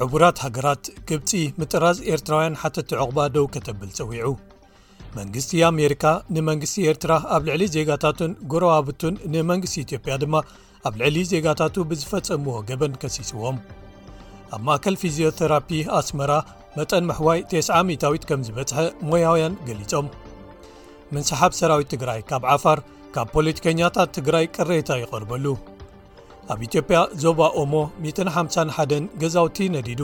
ሕቡራት ሃገራት ግብፂ ምጥራዝ ኤርትራውያን ሓተቲ ዕቑባ ደው ከተብል ጸዊዑ መንግስቲ ኣሜሪካ ንመንግስቲ ኤርትራ ኣብ ልዕሊ ዜጋታቱን ጎረባብቱን ንመንግስቲ ኢትዮጵያ ድማ ኣብ ልዕሊ ዜጋታቱ ብዝፈጸምዎ ገበን ከሲስዎም ኣብ ማእከል ፊዝዮተራፒ ኣስመራ መጠን ምሕዋይ ቴስዓ ሚታዊት ከም ዝበጽሐ ሞያውያን ገሊጾም ምንሰሓብ ሰራዊት ትግራይ ካብ ዓፋር ካብ ፖለቲከኛታት ትግራይ ቅሬታ ይቐርበሉ ኣብ ኢትዮጵያ ዞባ ኦሞ 151 ገዛውቲ ነዲዱ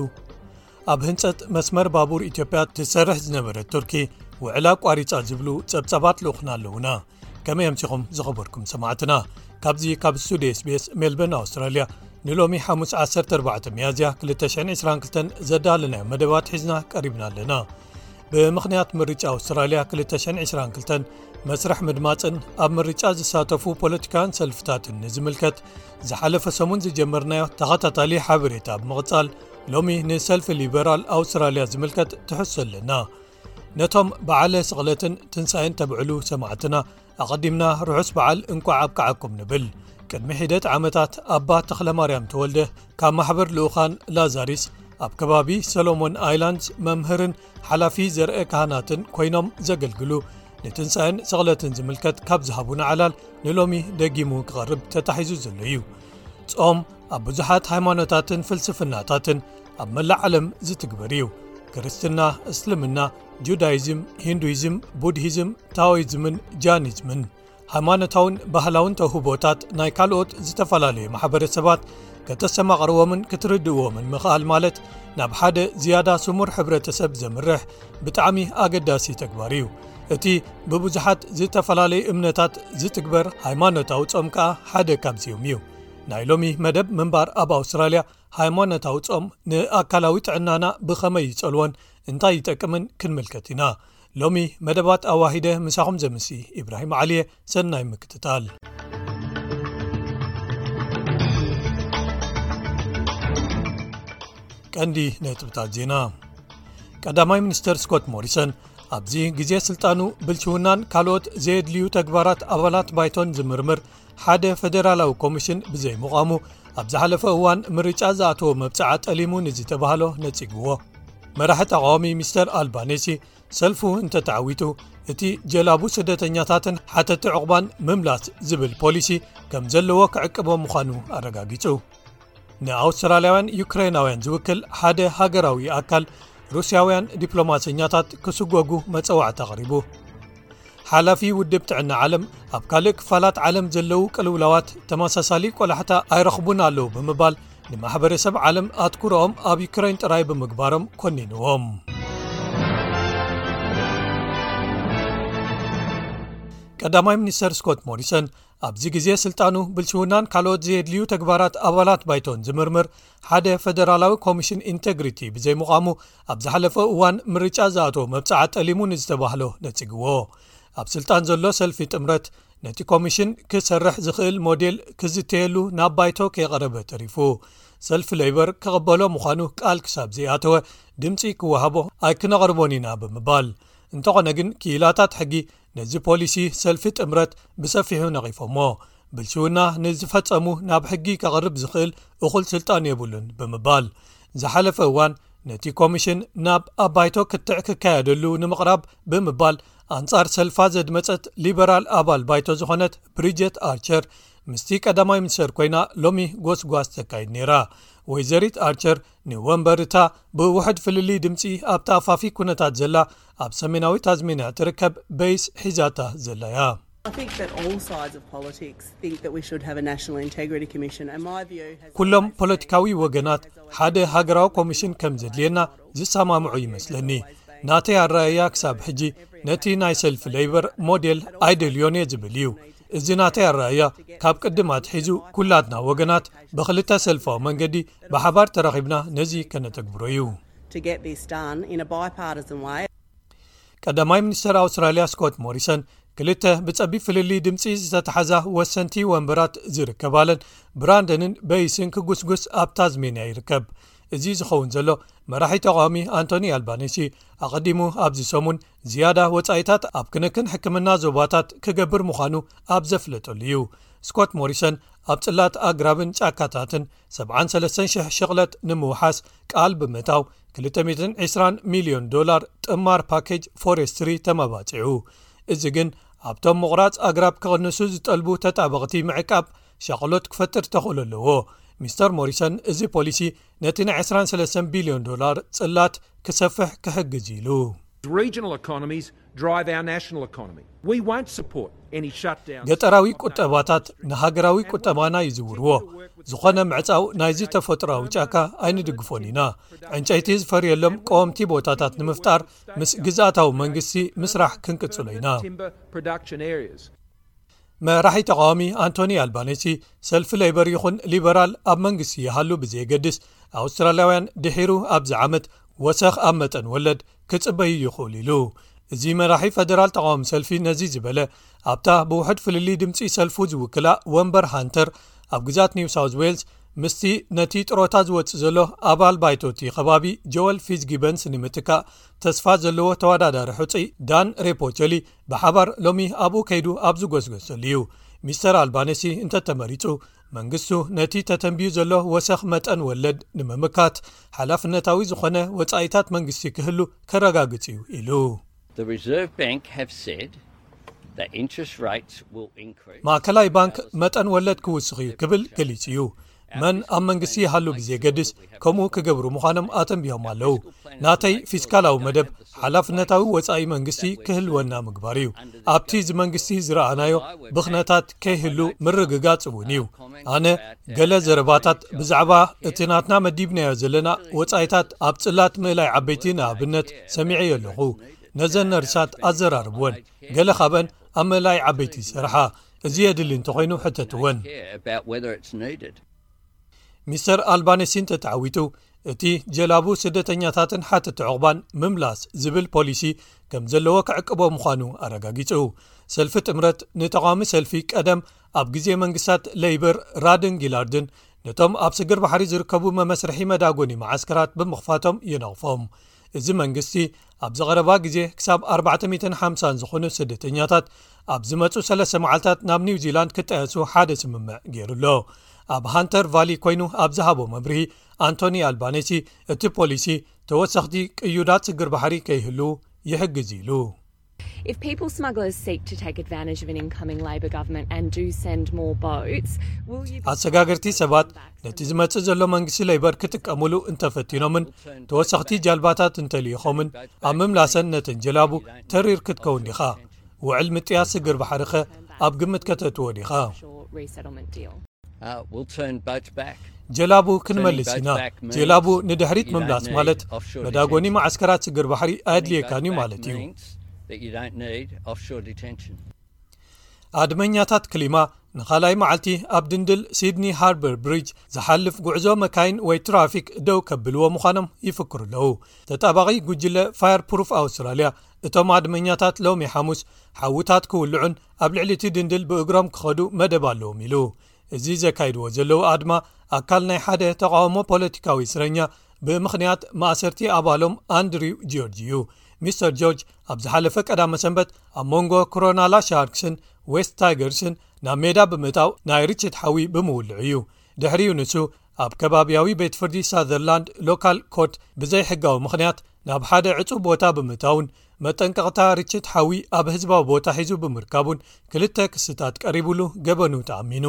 ኣብ ህንፀት መስመር ባቡር ኢትዮጵያ ትሰርሕ ዝነበረት ቱርኪ ውዕላ ኣቋሪፃ ዝብሉ ፀብፃባት ልኡኹና ኣለዉና ከመይ ኣምሲኹም ዝኸበርኩም ሰማዕትና ካብዚ ካብ ስቱድዮ ስቤስ ሜልበርን ኣውስትራልያ ንሎሚ ሓሙስ 14 መያዝያ 222 ዘዳለናዮ መደባት ሒዝና ቀሪብና ኣለና ብምኽንያት ምርጫ ኣውስትራልያ 222 መስርሕ ምድማፅን ኣብ ምርጫ ዝሳተፉ ፖለቲካውያን ሰልፍታትን ንዝምልከት ዝሓለፈ ሰሙን ዝጀመርናዮ ተኸታታሊ ሓበሬታ ብ ምቕፃል ሎሚ ንሰልፊ ሊበራል ኣውስትራልያ ዝምልከት ትሕሶ ኣለና ነቶም ብዓለ ስቕለትን ትንሳኤን ተብዕሉ ሰማዕትና ኣቐዲምና ርሑስ በዓል እንቋዕ ኣብቅዓኩም ንብል ቅድሚ ሒደት ዓመታት ኣባ ተኽለማርያም ተወልደ ካብ ማሕበር ልኡኻን ላዛሪስ ኣብ ከባቢ ሰሎሞን ኣይላንድስ መምህርን ሓላፊ ዘርአ ካህናትን ኮይኖም ዘገልግሉ ንትንሳኤን ሰቕለትን ዝምልከት ካብ ዝሃቡና ዓላል ንሎሚ ደጊሙ ክቐርብ ተታሒዙ ዘሎ እዩ ጾም ኣብ ብዙሓት ሃይማኖታትን ፍልስፍናታትን ኣብ መላእ ዓለም ዝትግበር እዩ ክርስትና እስልምና ጁዳይዝም ሂንዱይዝም ቡድሂዝም ታዎይዝምን ጃኒዝምን ሃይማኖታውን ባህላውን ተውህቦታት ናይ ካልኦት ዝተፈላለዩ ማሕበረሰባት ከተሰማቕርዎምን ክትርድእዎምን ምኽኣል ማለት ናብ ሓደ ዝያዳ ስሙር ሕብረተሰብ ዘምርሕ ብጣዕሚ ኣገዳሲ ተግባር እዩ እቲ ብብዙሓት ዝተፈላለዩ እምነታት ዝትግበር ሃይማኖታዊ ጾም ከኣ ሓደ ካብዚኡም እዩ ናይ ሎሚ መደብ ምንባር ኣብ ኣውስትራልያ ሃይማኖታዊ ጾም ንኣካላዊ ጥዕናና ብኸመይ ይጸልዎን እንታይ ይጠቅምን ክንምልከት ኢና ሎሚ መደባት ኣዋሂደ ምሳኹም ዘምሲ ኢብራሂም ዓሊየ ሰናይ ምክትታል። ቀንዲ ነጥብታት ዜና ቀዳማይ ሚኒስተር ስኮት ሞሪሰን ኣብዚ ግዜ ስልጣኑ ብልሽውናን ካልኦት ዘየድልዩ ተግባራት ኣባላት ባይቶን ዝምርምር ሓደ ፈደራላዊ ኮሚሽን ብዘይምቛሙ ኣብ ዝሓለፈ እዋን ምርጫ ዝኣተዎ መብጽዓ ጠሊሙ ንዝተባህሎ ነጺግዎ መራሒ ተቃዋሚ ሚስተር ኣልባኔሲ ሰልፉ እንተተዓዊቱ እቲ ጀላቡ ስደተኛታትን ሓተቲ ዕቑባን ምምላስ ዝብል ፖሊሲ ከም ዘለዎ ክዕቅቦ ምዃኑ ኣረጋጊጹ ንኣውስትራልያውያን ዩክሬናውያን ዝውክል ሓደ ሃገራዊ ኣካል ሩስያውያን ዲፕሎማሰኛታት ክስጐጉ መጸዋዕቲ ኣቕሪቡ ሓላፊ ውድብ ጥዕና ዓለም ኣብ ካልእ ክፋላት ዓለም ዘለዉ ቅልውላዋት ተመሳሳሊ ቆላሕታ ኣይረኽቡን ኣለዉ ብምባል ንማሕበረሰብ ዓለም ኣትኩሮኦም ኣብ ዩክራይን ጥራይ ብምግባሮም ኮኒንዎም ቀዳማይ ሚኒስተር ስኮት ሞሪሰን ኣብዚ ግዜ ስልጣኑ ብልሽውናን ካልኦት ዘየድልዩ ተግባራት ኣባላት ባይቶን ዝምርምር ሓደ ፈደራላዊ ኮሚሽን ኢንተግሪቲ ብዘይምቛሙ ኣብ ዝሓለፈ እዋን ምርጫ ዝኣተወ መብፅዓ ጠሊሙ ንዝተባህሎ ነፅግዎ ኣብ ስልጣን ዘሎ ሰልፊ ጥምረት ነቲ ኮሚሽን ክሰርሕ ዝኽእል ሞዴል ክዝተየሉ ናብ ባይቶ ከይቐረበ ተሪፉ ሰልፊ ለይበር ክቕበሎ ምዃኑ ቃል ክሳብ ዘይኣተወ ድምፂ ክወሃቦ ኣይክነቕርቦን ኢና ብምባል እንተኾነ ግን ክኢላታት ሕጊ ነዚ ፖሊሲ ሰልፊ ጥምረት ብሰፊሑ ነቒፎሞ ብልሽውና ንዝፈፀሙ ናብ ሕጊ ከቕርብ ዝኽእል እኹል ስልጣን የብሉን ብምባል ዝሓለፈ እዋን ነቲ ኮሚሽን ናብ ኣብ ባይቶ ክትዕ ክካየደሉ ንምቕራብ ብምባል ኣንጻር ሰልፋ ዘድመፀት ሊበራል ኣባል ባይቶ ዝኾነት ብሪጀት ኣርቸር ምስቲ ቀዳማይ ሚኒስተር ኮይና ሎሚ ጎስጓስ ተካይድ ነይራ ወይዘሪት ኣርቸር ንወንበር'ታ ብውሑድ ፍልልይ ድምጺ ኣብ ተኣፋፊ ኩነታት ዘላ ኣብ ሰሜናዊ ታዝሜንያ እትርከብ በይስ ሒዛታ ዘላ'ያ። ኩሎም ፖለቲካዊ ወገናት ሓደ ሃገራዊ ኮሚሽን ከም ዘድልየና ዝሰማምዑ ይመስለኒ። ናተይ ኣረኣእያ ክሳብ ሕጂ ነቲ ናይ ሰልፊ ለይበር ሞዴል ኣይደልዮን'የ ዝብል እዩ። እዚ ናተይ ኣረኣእያ ካብ ቅድም ኣትሒዙ ኩላትና ወገናት ብኽልተ ሰልፋዊ መንገዲ ብሓባር ተራኺብና ነዚ ከነተግብሮ እዩ ቀዳማይ ሚኒስተር ኣውስትራልያ ስኮት ሞሪሰን ክልተ ብጸቢብ ፍልልይ ድምፂ ዝተተሓዛ ወሰንቲ ወንበራት ዝርከባለን ብራንደንን በይስን ክጉስጉስ ኣብ ታዝሜንያ ይርከብ እዚ ዝኸውን ዘሎ መራሒ ተቃዋሚ ኣንቶኒ ኣልባነሲ ኣቐዲሙ ኣብዚ ሰሙን ዝያዳ ወፃኢታት ኣብ ክንክን ሕክምና ዞባታት ክገብር ምዃኑ ኣብ ዘፍለጠሉ እዩ ስኮት ሞሪሰን ኣብ ፅላት ኣግራብን ጫካታትን ሰብዓን ሰለስተን ሽሕ ሽቕለት ንምውሓስ ቃል ብምእታው፣ ክልተ ሚእትን ዕስራን ሚልዮን ዶላር ጥማር ፓኬጅ ፎሬስትሪ ተመባጺዑ። እዚ ግን ኣብቶም ምቑራጽ ኣግራብ ክቕንሱ ዝጠልቡ ተጣበቕቲ ምዕቃብ ሻቕሎት ክፈጥር ተኽእሎ ኣለዎ። ሚስተር ሞሪሰን እዚ ፖሊሲ ነቲ ናይ ዕስራን ሰለስተን ቢልዮን ዶላር ጽላት ክሰፍሕ ክሕግዝ'ዩ ኢሉ። ገጠራዊ ቁጠባታት ንሃገራዊ ቁጠባና ይዝውርዎ ዝኾነ ምዕጻው ናይዚ ተፈጥሮኣዊ ጫካ ኣይንድግፎን ኢና ዕንጨይቲ ዝፈርየሎም ቀወምቲ ቦታታት ንምፍጣር ምስ ግዝኣታዊ መንግስቲ ምስራሕ ክንቅጽሎ ኢና። መራሒ ተቓዋሚ ኣንቶኒ ኣልባነሲ ሰልፊ ለይበር ይኹን ሊበራል ኣብ መንግስቲ ይሃሉ ብዘየገድስ ኣውስትራልያውያን ድሒሩ ኣብዚ ዓመት ወሰኽ ኣብ መጠን ወለድ ክጽበዩ ይኽእሉ ኢሉ እዚ መራሒ ፈደራል ተቃዋሚ ሰልፊ ነዚ ዝበለ ኣብታ ብውሕድ ፍልል ድምፂ ሰልፉ ዝውክላ ወንበር ሃንተር ኣብ ግዛት ኒው ሳው ዌልስ ምስቲ ነቲ ጥሮታ ዝወፅእ ዘሎ ኣባል ባይቶቲ ከባቢ ጆወል ፊዝ ጊበንስ ንምትካእ ተስፋ ዘለዎ ተወዳዳሪ ሕፁይ ዳን ሬፖቸሊ ብሓባር ሎሚ ኣብኡ ከይዱ ኣብ ዝጐስጐሰሉ እዩ ሚስተር ኣልባነሲ እንተተመሪጹ መንግስቱ ነቲ ተተንብዩ ዘሎ ወሰኽ መጠን ወለድ ንምምካት ሓላፍነታዊ ዝኾነ ወጻኢታት መንግስቲ ክህሉ ከረጋግጽ እዩ ኢሉ ማእከላይ ባንክ መጠን ወለድ ክውስኽ እዩ ክብል ገሊጹ እዩ መን ኣብ መንግስቲ ይሃሉ ብዘየገድስ ከምኡ ክገብሩ ምዃኖም ኣተንቢሆም ኣለዉ ናተይ ፊስካላዊ መደብ ሓላፍነታዊ ወፃኢ መንግስቲ ክህልወና ምግባር እዩ ኣብቲ ዝ መንግስቲ ዝረኣናዮ ብኽነታት ከይህሉ ምርግጋፅ እውን እዩ ኣነ ገለ ዘረባታት ብዛዕባ እቲ ናትና መዲብናዮ ዘለና ወፃኢታት ኣብ ፅላት ምእላይ ዓበይቲ ንኣብነት ሰሚዐ ዮ ኣለኹ ነዘን ነርሳት ኣዘራርብወን ገለ ካብአን ኣብ ምእላይ ዓበይቲ ዝሰርሓ እዚ የድሊ እንተኾይኑ ሕተት እውን። ሚስተር ኣልባነሲ እንተተዓዊቱ እቲ ጀላቡ ስደተኛታትን ሓተቲ ዕቑባን ምምላስ ዝብል ፖሊሲ ከም ዘለዎ ክዕቅቦ ምዃኑ ኣረጋጊጹ ሰልፊ ጥምረት ንተቓዋሚ ሰልፊ ቀደም ኣብ ግዜ መንግስታት ለይብር ራድን ጊላርድን ነቶም ኣብ ስግር ባሕሪ ዝርከቡ መመስርሒ መዳጎኒ መዓስከራት ብምኽፋቶም የነቕፎም እዚ መንግስቲ ኣብዚ ቐረባ ግዜ ክሳብ 450 ዝዀኑ ስደተኛታት ኣብ ዝመጹ ሰለስተ መዓልትታት ናብ ኒው ዚላንድ ክጣየሱ ሓደ ስምምዕ ገይሩ ኣሎ ኣብ ሃንተር ቫሊ ኰይኑ ኣብ ዝሃቦ መብርሂ ኣንቶኒ ኣልባነሲ እቲ ፖሊሲ ተወሰኽቲ ቅዩዳት ስግር ባሕሪ ከይህልው ይሕግዝ ኢሉ ኣሰጋገርቲ ሰባት ነቲ ዝመጽእ ዘሎ መንግስቲ ለይበር ክጥቀምሉ እንተፈቲኖምን ተወሰኽቲ ጃልባታት እንተልኢኾምን ኣብ ምምላሰን ነተን ጀላቡ ተሪር ክትከውን ዲኻ ውዕል ምጥያስ ስግር ባሕሪኸ ኣብ ግምት ከተትዎ ዲኻ ጀላቡ ክንመልስ ኢና ጀላቡ ንድሕሪት ምምላስ ማለት መዳጎኒ መዓስከራት ስግር ባሕሪ ኣየድልየካን እዩ ማለት እዩ ኣድመኛታት ክሊማ ንኻልኣይ መዓልቲ ኣብ ድንድል ሲድኒ ሃርበር ብሪጅ ዝሓልፍ ጉዕዞ መካይን ወይ ትራፊክ ደው ከብልዎ ምዃኖም ይፍክሩ ኣለዉ ተጣባቂ ጉጅለ ፋየር ፕሩፍ ኣውስትራልያ እቶም ኣድመኛታት ሎሚ ሓሙስ ሓውታት ክውልዑን ኣብ ልዕሊ እቲ ድንድል ብእግሮም ክኸዱ መደብ ኣለዎም ኢሉ እዚ ዘካይድዎ ዘለዉ ኣድማ ኣካል ናይ ሓደ ተቃውሞ ፖለቲካዊ እስረኛ ብምኽንያት ማእሰርቲ ኣባሎም ኣንድሪው ጆርጅ እዩ ሚስተር ጆርጅ ኣብ ዝሓለፈ ቀዳመ ሰንበት ኣብ መንጎ ክሮናላ ሻርክስን ዌስት ታይገርስን ናብ ሜዳ ብምእታው ናይ ርችት ሓዊ ብምውልዑ እዩ ድሕሪኡ ንሱ ኣብ ከባብያዊ ቤት ፍርዲ ሳዘርላንድ ሎካል ኮርት ብዘይ ሕጋዊ ምኽንያት ናብ ሓደ ዕፁ ቦታ ብምእታውን መጠንቀቕታ ርችት ሓዊ ኣብ ህዝባዊ ቦታ ሒዙ ብምርካቡን ክልተ ክስታት ቀሪብሉ ገበኑ ተኣሚኑ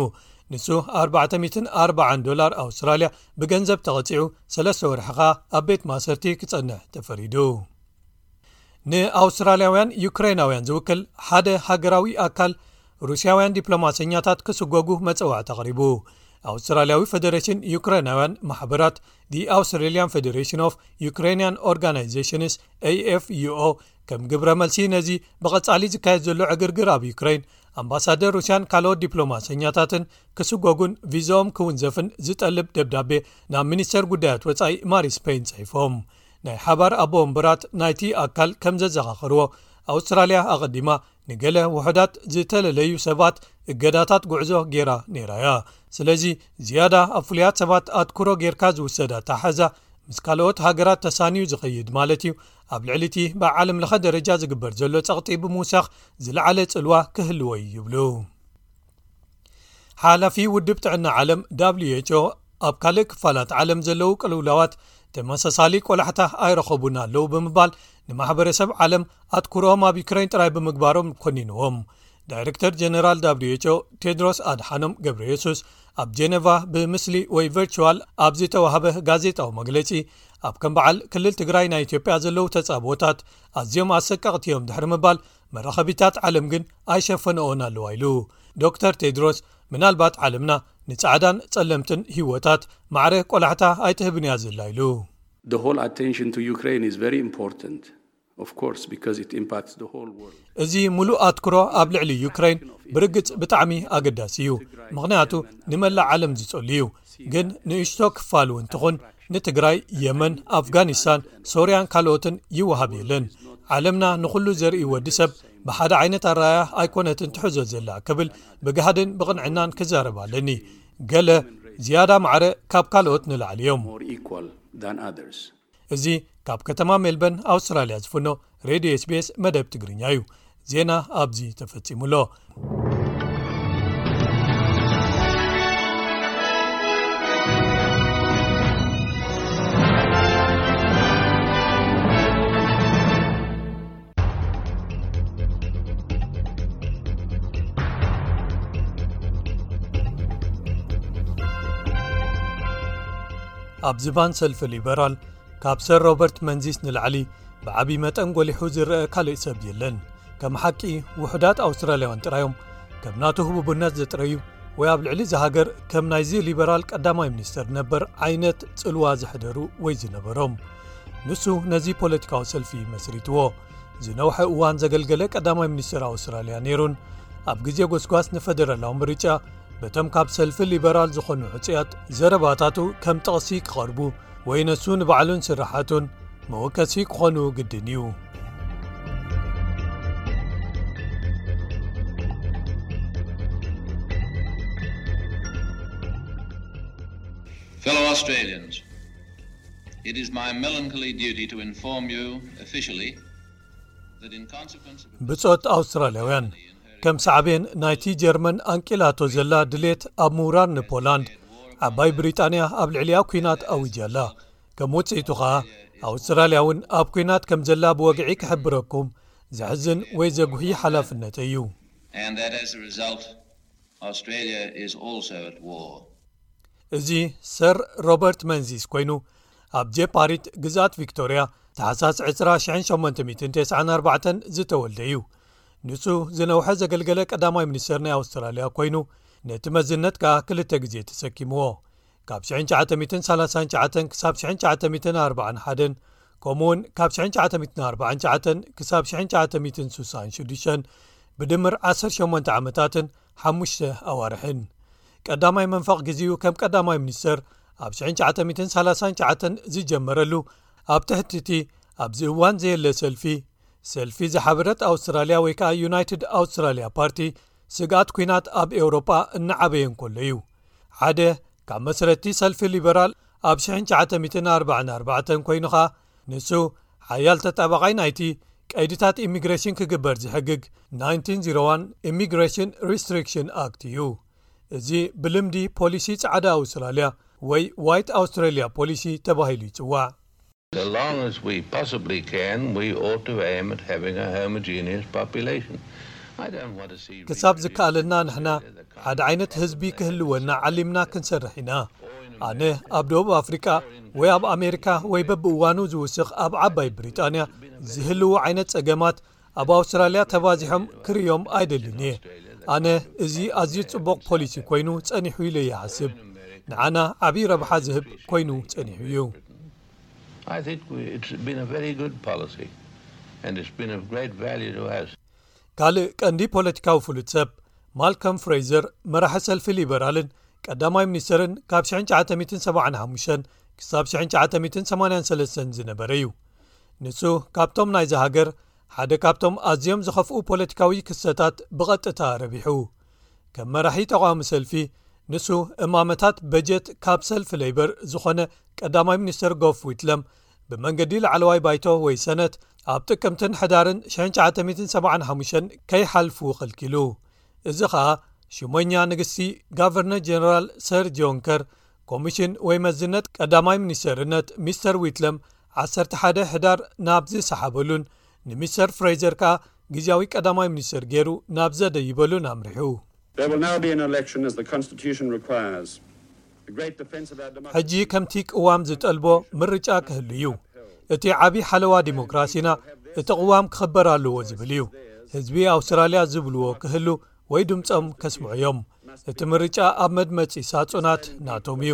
ንሱ 440 ዶላር ኣውስትራልያ ብገንዘብ ተቐጺዑ ሰለስተ ወርሒ ከኣ ኣብ ቤት ማእሰርቲ ክጸንሕ ተፈሪዱ። ንኣውስትራልያውያን ዩክረይናውያን ዝውክል ሓደ ሃገራዊ ኣካል ሩስያውያን ዲፕሎማሰኛታት ክስጎጉ መጸዋዕቲ ኣቕሪቡ። ኣውስትራልያዊ ፈደሬሽን ዩክረይናውያን ማሕበራት the Australian Federation of Ukrainian Organizations AFUO ከም ግብረ መልሲ ነዚ ብቐጻሊ ዝካየድ ዘሎ ዕግርግር ኣብ ዩክረይን ኣምባሳደር ሩስያን ካልኦት ዲፕሎማሰኛታትን ክስጎጉን ቪዛኦም ክውንዘፍን ዝጠልብ ደብዳቤ ናብ ሚኒስተር ጉዳያት ወፃኢ ማሪ ስፐይን ፅሒፎም ናይ ሓባር ኣቦ ወንበራት ናይቲ ኣካል ከም ዘዘኻኸርዎ ኣውስትራልያ ኣቐዲማ ንገለ ውሑዳት ዝተለለዩ ሰባት እገዳታት ጉዕዞ ጌራ ነይራ እያ ስለዚ ዝያዳ ኣብ ፍሉያት ሰባት ኣትኩሮ ጌርካ ዝውሰዳ ተሓዛ ምስ ካልኦት ሃገራት ተሳንዩ ዝኸይድ ማለት እዩ ኣብ ልዕሊ እቲ ብዓለም ለኸ ደረጃ ዝግበር ዘሎ ጸቕጢ ብምውሳኽ ዝለዓለ ጽልዋ ክህልዎ እዩ ይብሉ ሓላፊ ውድብ ጥዕና ዓለም who ኣብ ካልእ ክፋላት ዓለም ዘለዉ ቅልውላዋት ተመሳሳሊ ቆላሕታ ኣይረኸቡን ኣለዉ ብምባል ንማሕበረሰብ ዓለም ኣትኩሮኦም ኣብ ዩክራይን ጥራይ ብምግባሮም ኮኒንዎም ዳይረክተር ጀነራል who ቴድሮስ ኣድሓኖም ገብረ የሱስ ኣብ ጀነቫ ብምስሊ ወይ ቨርችዋል ኣብ ዝተዋህበ ጋዜጣዊ መግለፂ ኣብ ከም በዓል ክልል ትግራይ ናይ ኢትዮጵያ ዘለዉ ተፃብቦታት ኣዝዮም ኣሰቀቕቲ እዮም ድሕሪ ምባል መራኸቢታት ዓለም ግን ኣይሸፈነኦን ኣለዋ ኢሉ ዶር ቴድሮስ ምናልባት ዓለምና ንጻዕዳን ጸለምትን ህወታት ማዕረ ቆላሕታ ኣይትህብን እያ ዘላ ኢሉ እዚ ምሉእ ኣትኩሮ ኣብ ልዕሊ ዩክረይን ብርግጽ ብጣዕሚ ኣገዳሲ እዩ ምኽንያቱ ንመላእ ዓለም ዝጸሉ እዩ ግን ንእሽቶ ክፋል እውን ትኹን ንትግራይ የመን ኣፍጋኒስታን ሶርያን ካልኦትን ይወሃብ የለን ዓለምና ንኩሉ ዘርኢ ወዲ ሰብ ብሓደ ዓይነት ኣረኣያ ኣይኮነትን ትሕዞ ዘላ ክብል ብጋህድን ብቕንዕናን ክዛረብ ኣለኒ ገለ ዝያዳ ማዕረ ካብ ካልኦት ንላዕሊ እዮም እዚ ካብ ከተማ ሜልበርን ኣውስትራልያ ዝፍኖ ሬድዮ ስቤስ መደብ ትግርኛ እዩ ዜና ኣብዚ ተፈጺሙ ኣሎ ኣብ ዝባን ሰልፊ ሊበራል ካብ ሰር ሮበርት መንዚስ ንላዕሊ ብዓብዪ መጠን ጐሊሑ ዝረአ ካልእ ሰብ የለን ከም ሓቂ ውሑዳት ኣውስትራልያውን ጥራዮም ከም ናቱ ህቡብነት ዘጥረዩ ወይ ኣብ ልዕሊ እዚ ሃገር ከም ናይዚ ሊበራል ቀዳማይ ሚኒስተር ነበር ዓይነት ጽልዋ ዘሕደሩ ወይ ዝነበሮም ንሱ ነዚ ፖለቲካዊ ሰልፊ መስሪትዎ ዝነውሐ እዋን ዘገልገለ ቀዳማይ ሚኒስትር ኣውስትራልያ ነይሩን ኣብ ግዜ ጎስጓስ ንፈደረላዊ ምርጫ በቶም ካብ ሰልፊ ሊበራል ዝኾኑ ዕፅያት ዘረባታቱ ከም ጥቕሲ ክቐርቡ ወይ ነሱ ንባዕሉን ስራሓቱን መወከሲ ክኾኑ ግድን እዩ ብጾት ኣውስትራልያውያን ከም ሳዕቤን ናይቲ ጀርመን ኣንቂላቶ ዘላ ድሌት ኣብ ምውራር ንፖላንድ ዓባይ ብሪጣንያ ኣብ ልዕሊያ ኲናት ኣውጅ ኣላ ከም ውጽኢቱ ኸኣ ኣውስትራልያ እውን ኣብ ኲናት ከም ዘላ ብወግዒ ክሕብረኩም ዘሕዝን ወይ ዘጉሂ ሓላፍነት እዩ እዚ ሰር ሮበርት መንዚስ ኮይኑ ኣብ ጀፓሪት ግዝኣት ቪክቶርያ ተሓሳስ 20894 ዝተወልደ እዩ ንሱ ዝነውሐ ዘገልገለ ቀዳማይ ሚኒስተር ናይ ኣውስትራልያ ኮይኑ ነቲ መዝነት ከኣ ክልተ ግዜ ተሰኪምዎ ካብ 939 ክሳብ 941 ከምኡ ውን ካብ 949 ክሳብ 966 ብድምር 18 ዓመታትን ሓ ኣዋርሕን ቀዳማይ መንፋቕ ግዜኡ ከም ቀዳማይ ሚኒስተር ኣብ 939 ዝጀመረሉ ኣብ ትሕቲቲ ኣብዚ እዋን ዘየለ ሰልፊ ሰልፊ ዝሓበረት ኣውስትራልያ ወይ ከኣ ዩናይትድ ኣውስትራልያ ፓርቲ ስግኣት ኲናት ኣብ ኤውሮጳ እናዓበየ እንከሎ እዩ ሓደ ካብ መሰረቲ ሰልፊ ሊበራል ኣብ 944 ኮይኑ ኸኣ ንሱ ሓያል ተጣባቓይ ናይቲ ቀይድታት ኢሚግሬሽን ክግበር ዝሕግግ 1901 ኢሚግሬሽን ሪስትሪክሽን ኣክት እዩ እዚ ብልምዲ ፖሊሲ ጻዕዳ ኣውስትራልያ ወይ ዋይት ኣውስትራልያ ፖሊሲ ተባሂሉ ይጽዋዕ። ክሳብ ዝከኣለና ንሕና ሓደ ዓይነት ህዝቢ ክህልወና ዓሊምና ክንሰርሕ ኢና ኣነ ኣብ ደቡብ ኣፍሪቃ ወይ ኣብ ኣሜሪካ ወይ በብእዋኑ ዝውስኽ ኣብ ዓባይ ብሪጣንያ ዝህልው ዓይነት ጸገማት ኣብ ኣውስትራልያ ተባዚሖም ክርእዮም ኣይደልን እየ ኣነ እዚ ኣዝዩ ጽቡቕ ፖሊሲ ኮይኑ ጸኒሑ ኢለ ይሓስብ ንዓና ዓብዪ ረብሓ ዝህብ ኮይኑ ጸኒሑ እዩ ካልእ ቀንዲ ፖለቲካዊ ፍሉጥ ሰብ ማልከም ፍረይዘር መራሒ ሰልፊ ሊበራልን ቀዳማይ ሚኒስተርን ካብ 1975 ክሳብ 1983 ዝነበረ እዩ ንሱ ካብቶም ናይዚ ሃገር ሓደ ካብቶም ኣዝዮም ዝኸፍኡ ፖለቲካዊ ክሰታት ብቐጥታ ረቢሑ ከም መራሒ ተቃዋሚ ሰልፊ ንሱ እማመታት በጀት ካብ ሰልፊ ለይበር ዝኾነ ቀዳማይ ሚኒስተር ጎፍ ዊትለም ብመንገዲ ላዕለዋይ ባይቶ ወይ ሰነት ኣብ ጥቅምትን ሕዳርን 1975 ከይሓልፉ ኸልኪሉ እዚ ኸኣ ሹመኛ ንግስቲ ጋቨርነር ጀነራል ሰር ጆንከር ኮሚሽን ወይ መዝነት ቀዳማይ ሚኒስተርነት ሚስተር ዊትለም 11 ሕዳር ናብ ዝሰሓበሉን ንሚስተር ፍረይዘር ከኣ ግዜያዊ ቀዳማይ ሚኒስተር ገይሩ ናብ ዘደይበሉን ኣምሪሑ። ሕጂ ከምቲ ቅዋም ዝጠልቦ ምርጫ ክህሉ እዩ እቲ ዓብዪ ሓለዋ ዲሞክራሲና እቲ ቕዋም ክኽበር ኣለዎ ዝብል እዩ ህዝቢ ኣውስትራልያ ዝብልዎ ክህሉ ወይ ድምፆም ከስምዑ እዮም እቲ ምርጫ ኣብ መድመፂ ሳፁናት ናቶም እዩ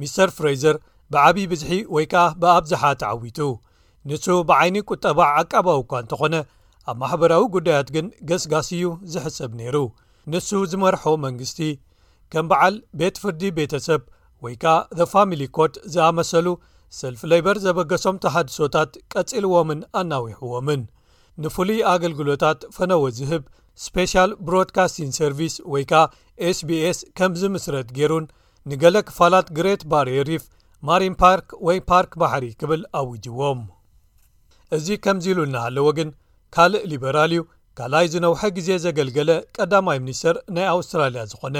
ሚስተር ፍረይዘር ብዓብዪ ብዝሒ ወይ ከኣ ብኣብዝሓ ተዓዊቱ ንሱ ብዓይኒ ቁጠባ ዓቃባዊ እኳ እንተኾነ ኣብ ማሕበራዊ ጉዳያት ግን ገስጋስ እዩ ዝሕሰብ ነይሩ ንሱ ዝመርሖ መንግስቲ ከም በዓል ቤት ፍርዲ ቤተሰብ ወይ ከኣ ዘ ፋሚሊ ኮርት ዝኣመሰሉ ሰልፊ ለይበር ዘበገሶም ተሃድሶታት ቀጺልዎምን ኣናዊሕዎምን ንፍሉይ ኣገልግሎታት ፈነወ ዝህብ ስፔሻል ብሮድካስቲን ሰርቪስ ወይ ከኣ ኤስቢኤስ ከም ዝምስረት ገይሩን ንገለ ክፋላት ግሬት ባርየር ሪፍ ማሪን ፓርክ ወይ ፓርክ ባሕሪ ክብል ኣውጅዎም እዚ ከምዚ ኢሉ እናሃለዎ ግን ካልእ ሊበራል እዩ ካልኣይ ዝነውሐ ግዜ ዘገልገለ ቀዳማይ ሚኒስተር ናይ ኣውስትራልያ ዝኾነ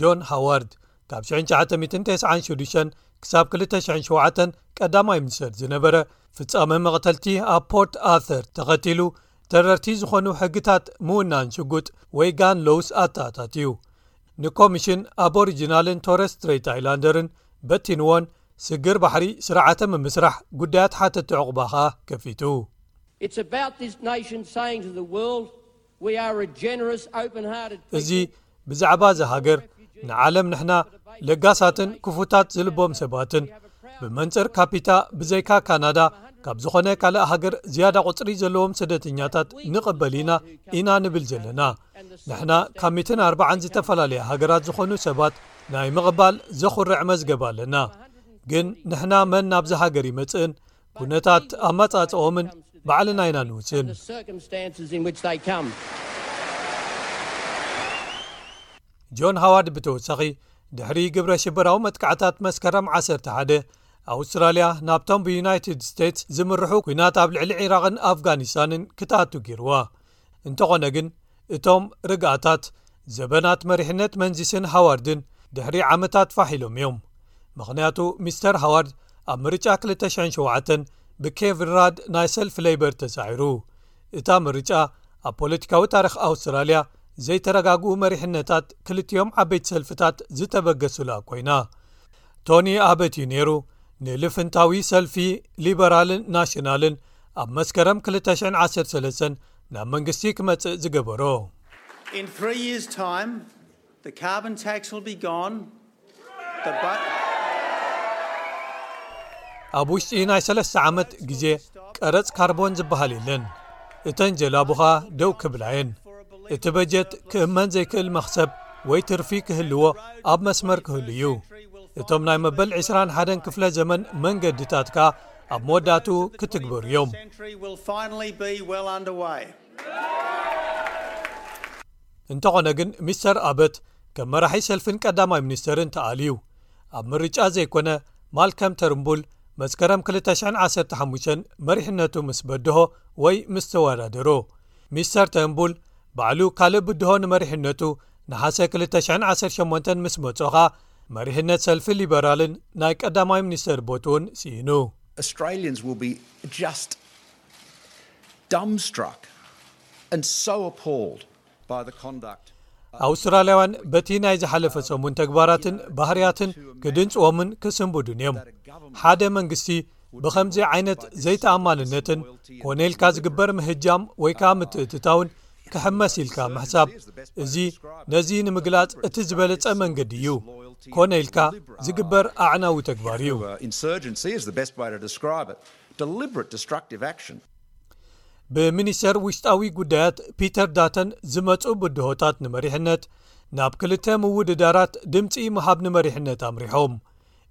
ጆን ሃዋርድ ካብ 1996 ክሳብ 27 ቀዳማይ ሚኒስተር ዝነበረ ፍጻመ መቕተልቲ ኣብ ፖርት ኣርር ተኸቲሉ ተረርቲ ዝኾኑ ሕግታት ምውናን ሽጉጥ ወይ ጋን ሎውስ ኣተኣታት እዩ ንኮሚሽን ኣቦሪጅናልን ቶረስ ትረይት ኣይላንደርን በቲንዎን ስግር ባሕሪ ስርዓተ ምምስራሕ ጉዳያት ሓተቲ ዕቑባ ከኣ ከፊቱ እዚ ብዛዕባ እዛ ሃገር ንዓለም ንሕና ለጋሳትን ክፉታት ዝልቦም ሰባትን ብመንፅር ካፒታ ብዘይካ ካናዳ ካብ ዝኾነ ካልእ ሃገር ዝያዳ ቝፅሪ ዘለዎም ሰደተኛታት ንቕበል ኢና ኢና ንብል ዘለና ንሕና ካብ 4 ዝተፈላለየ ሃገራት ዝኾኑ ሰባት ናይ ምቕባል ዘዂርዕ መዝገብ ኣለና ግን ንሕና መን ናብዚ ሃገር ይመፅእን ኩነታት ኣማጻጽኦምን ባዕልና ኢና ንውስን። ጆን ሃዋድ ብተወሳኺ ድሕሪ ግብረ ሽበራዊ መጥቃዕታት መስከረም 11 ኣውስትራልያ ናብቶም ብዩናይትድ ስቴትስ ዝምርሑ ኩናት ኣብ ልዕሊ ዒራቕን ኣፍጋኒስታንን ክትኣቱ ገይርዋ። እንተኾነ ግን እቶም ርግኣታት ዘበናት መሪሕነት መንዚስን ሃዋርድን ድሕሪ ዓመታት ፋሕ ኢሎም እዮም ምኽንያቱ ሚስተር ሃዋርድ ኣብ ምርጫ 2,007 ብኬቭን ራድ ናይ ሰልፊ ለይበር ተሳዒሩ እታ ምርጫ ኣብ ፖለቲካዊ ታሪኽ ኣውስትራልያ ዘይተረጋግኡ መሪሕነታት ክልቲኦም ዓበይቲ ሰልፍታት ዝተበገሱላ ኮይና ቶኒ ኣበት እዩ ነይሩ ንልፍንታዊ ሰልፊ ሊበራልን ናሽናልን ኣብ መስከረም 213 ናብ መንግስቲ ክመጽእ ዝገበሮ ኣብ ውሽጢ ናይ ሰለስተ ዓመት ግዜ ቀረጽ ካርቦን ዝበሃል የለን እተን ጀላቡኻ ደው ክብላ እየን እቲ በጀት ክእመን ዘይክእል መኽሰብ ወይ ትርፊ ክህልዎ ኣብ መስመር ክህሉ እዩ እቶም ናይ መበል 21 ክፍለ ዘመን መንገድታት ከኣ ኣብ መወዳእቱ ክትግበሩ እዮም እንተኾነ ግን ሚስተር ኣበት ከም መራሒ ሰልፍን ቀዳማይ ሚኒስተርን ተኣልዩ ኣብ ምርጫ ዘይኮነ ማልከም ተርምቡል መስከረም 215 መሪሕነቱ ምስ በድሆ ወይ ምስ ተወዳደሩ ሚስተር ተርምቡል ባዕሉ ካልእ ብድሆ ንመሪሕነቱ ንሓሰ 218 ምስ መጾኻ መሪሕነት ሰልፊ ሊበራልን ናይ ቀዳማይ ሚኒስተር ቦት እውን ስኢኑ ኣውስትራልያውያን በቲ ናይ ዝሓለፈ ሰሙን ተግባራትን ባህርያትን ክድንጽዎምን ክስምቡዱን እዮም ሓደ መንግስቲ ብኸምዚ ዓይነት ዘይተኣማንነትን ኮነኢልካ ዝግበር ምህጃም ወይ ከኣ ምትእትታውን ክሕመስ ኢልካ ምሕሳብ እዚ ነዚ ንምግላጽ እቲ ዝበለጸ መንገዲ እዩ ኮነ ኢልካ ዝግበር ኣዕናዊ ተግባር እዩ ብሚኒስተር ውሽጣዊ ጉዳያት ፒተር ዳተን ዝመጹ ብድሆታት ንመሪሕነት ናብ ክልተ ምውድዳራት ድምፂ ምሃብ ንመሪሕነት ኣምሪሖም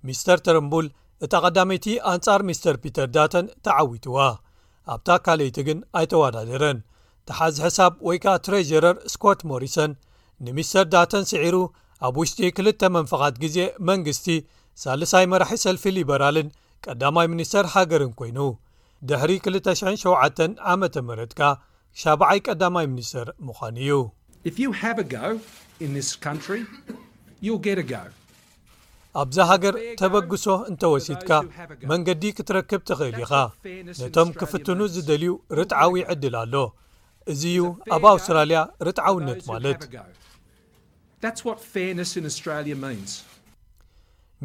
ሚስተር ተረምቡል እታ ቀዳመይቲ ኣንጻር ሚስተር ፒተር ዳተን ተዓዊትዋ ኣብታ ካልይቲ ግን ኣይተወዳደረን ተሓዝ ሕሳብ ወይ ከዓ ትሬዥረር ስኮት ሞሪሰን ንሚስተር ዳተን ስዒሩ ኣብ ውሽጢ ክልተ መንፈቓት ግዜ መንግስቲ ሳልሳይ መራሒ ሰልፊ ሊበራልን ቀዳማይ ሚኒስተር ሃገርን ኰይኑ። ድሕሪ ክልተ ሽሕን ሸውዓተን ዓመተ ምህረት ከኣ ሻብዓይ ቀዳማይ ሚኒስተር ምዃኑ እዩ። ኣብዛ ሃገር ተበግሶ እንተ ወሲድካ መንገዲ ክትረክብ ትኽእል ኢኻ። ነቶም ክፍትኑ ዝደልዩ ርትዓዊ ዕድል ኣሎ። እዚ'ዩ ኣብ ኣውስትራልያ ርትዓውነት ማለት። That's what fairness in Australia means.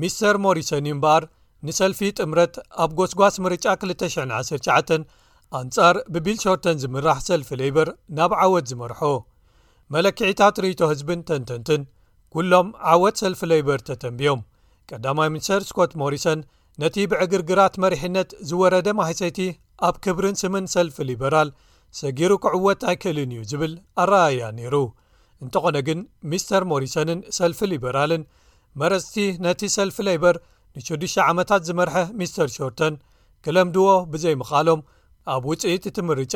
ሚስተር ሞሪሰን እዩ እምበኣር ንሰልፊ ጥምረት ኣብ ጎስጓስ ምርጫ 219 ኣንጻር ብቢል ሾርተን ዝምራሕ ሰልፊ ለይበር ናብ ዓወት ዝመርሖ መለክዒታት ርእቶ ህዝብን ተንተንትን ኵሎም ዓወት ሰልፊ ለይበር ተተንብዮም ቀዳማይ ሚኒስተር ስኮት ሞሪሰን ነቲ ብዕግርግራት መሪሕነት ዝወረደ ማህሰይቲ ኣብ ክብርን ስምን ሰልፊ ሊበራል ሰጊሩ ክዕወት ኣይክእልን እዩ ዝብል ኣረኣያ ነይሩ እንተኾነ ግን ሚስተር ሞሪሰንን ሰልፊ ሊበራልን መረፅቲ ነቲ ሰልፊ ሌበር ንሽዱሽተ ዓመታት ዝመርሐ ሚስተር ሾርተን ክለምድዎ ብዘይምኻሎም ኣብ ውፅኢት እቲ ምርጫ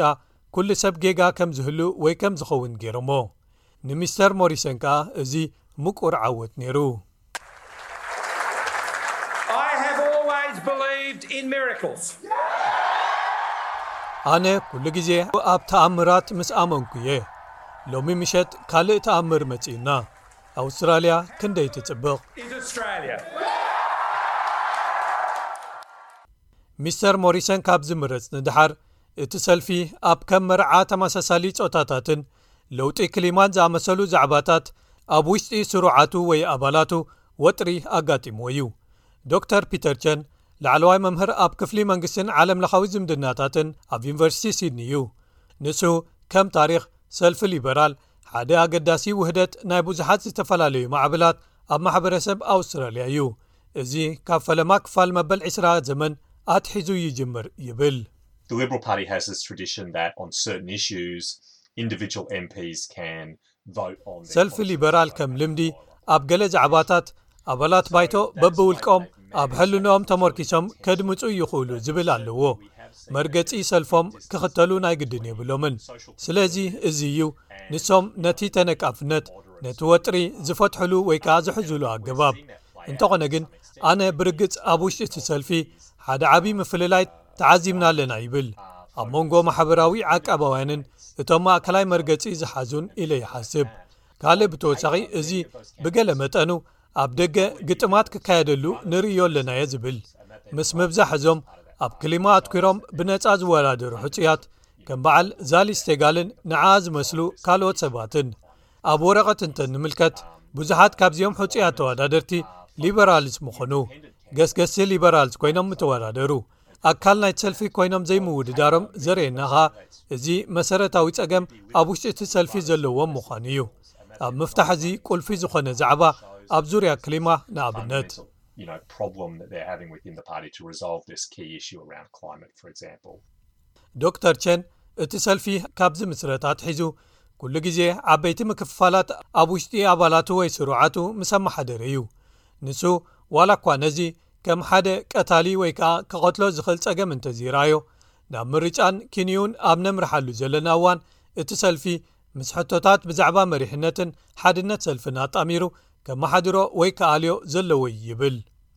ኩሉ ሰብ ጌጋ ከም ዝህሉ ወይ ከም ዝኸውን ገይሮሞ ንሚስተር ሞሪሰን ከኣ እዚ ምቁር ዓወት ነይሩ ኣነ ኩሉ ግዜ ኣብ ተኣምራት ምስ ኣመንኩ እየ ሎሚ ምሸት ካልእ ተኣምር መጺኡና ኣውስትራልያ ክንደይ ትጽብቕ ሚስተር ሞሪሰን ካብ ዝምረጽ ንድሓር እቲ ሰልፊ ኣብ ከም መርዓ ተመሳሳሊ ፆታታትን ለውጢ ክሊማን ዝኣመሰሉ ዛዕባታት ኣብ ውሽጢ ስሩዓቱ ወይ ኣባላቱ ወጥሪ ኣጋጢምዎ እዩ። ዶክተር ፒተር ቸን ላዕለዋይ መምህር ኣብ ክፍሊ መንግስትን ዓለምለኻዊ ዝምድናታትን ኣብ ዩኒቨርሲቲ ሲድኒ እዩ። ንሱ ከም ታሪኽ ሰልፊ ሊበራል ሓደ ኣገዳሲ ውህደት ናይ ብዙሓት ዝተፈላለዩ ማዕብላት ኣብ ማሕበረሰብ ኣውስትራልያ እዩ፣ እዚ ካብ ፈለማ ክፋል መበል ዕስራ ዘመን ኣትሒዙ ይጅምር ይብል። The Liberal Party has this tradition that on certain issues, individual MPs can vote on... ሰልፊ ሊበራል ከም ልምዲ ኣብ ገለ ዛዕባታት ኣባላት ባይቶ በብውልቆም ኣብ ሕልንኦም ተመርኪሶም ከድምፁ ይኽእሉ ዝብል ኣለዎ መርገፂ ሰልፎም ክኽተሉ ናይ ግድን የብሎምን ስለዚ እዚ እዩ ንሶም ነቲ ተነቃፍነት ነቲ ወጥሪ ዝፈትሕሉ ወይ ከዓ ዝሕዝሉ ኣገባብ እንተኾነ ግን ኣነ ብርግፅ ኣብ ውሽጢ እቲ ሰልፊ ሓደ ዓብዪ ምፍልላይ ተዓዚብና ኣለና ይብል ኣብ መንጎ ማሕበራዊ ዓቃባውያንን እቶም ማእከላይ መርገፂ ዝሓዙን ኢለ ይሓስብ ካልእ ብተወሳኺ እዚ ብገለ መጠኑ ኣብ ደገ ግጥማት ክካየደሉ ንርእዮ ኣለናዮ ዝብል ምስ ምብዛሕ እዞም ኣብ ክሊማ ኣትኲሮም ብነፃ ዝወዳደሩ ሕፁያት ከም በዓል ዛሊስቴጋልን ንዓ ዝመስሉ ካልኦት ሰባትን ኣብ ወረቐት እንተ ንምልከት ብዙሓት ካብዚኦም ሕፁያ ተወዳደርቲ ሊበራልስ ምኾኑ ገስገሲ ሊበራልስ ኮይኖም እተወዳደሩ ኣካል ናይቲ ሰልፊ ኮይኖም ዘይምውድዳሮም ዘርእየና ኸኣ እዚ መሰረታዊ ጸገም ኣብ ውሽጢ እቲ ሰልፊ ዘለዎም ምዃኑ እዩ ኣብ ምፍታሕ እዚ ቁልፊ ዝኾነ ዛዕባ ኣብ ዙርያ ክሊማ ንኣብነት ዶክተር ቸን እቲ ሰልፊ ካብ ዝምስረት ኣትሒዙ ኩሉ ግዜ ዓበይቲ ምክፍፋላት ኣብ ውሽጢ ኣባላቱ ወይ ስሩዓቱ ምስ ኣመሓደረ እዩ ንሱ ዋላ እኳ ነዚ ከም ሓደ ቀታሊ ወይ ከዓ ክቐትሎ ዝኽእል ፀገም እንተዘይረኣዮ ናብ ምርጫን ኪንዩን ኣብ ነምርሓሉ ዘለና እዋን እቲ ሰልፊ ምስ ሕቶታት ብዛዕባ መሪሕነትን ሓድነት ሰልፍን ኣጣሚሩ ከመሓድሮ ወይ ክኣልዮ ዘለዎ እዩ ይብል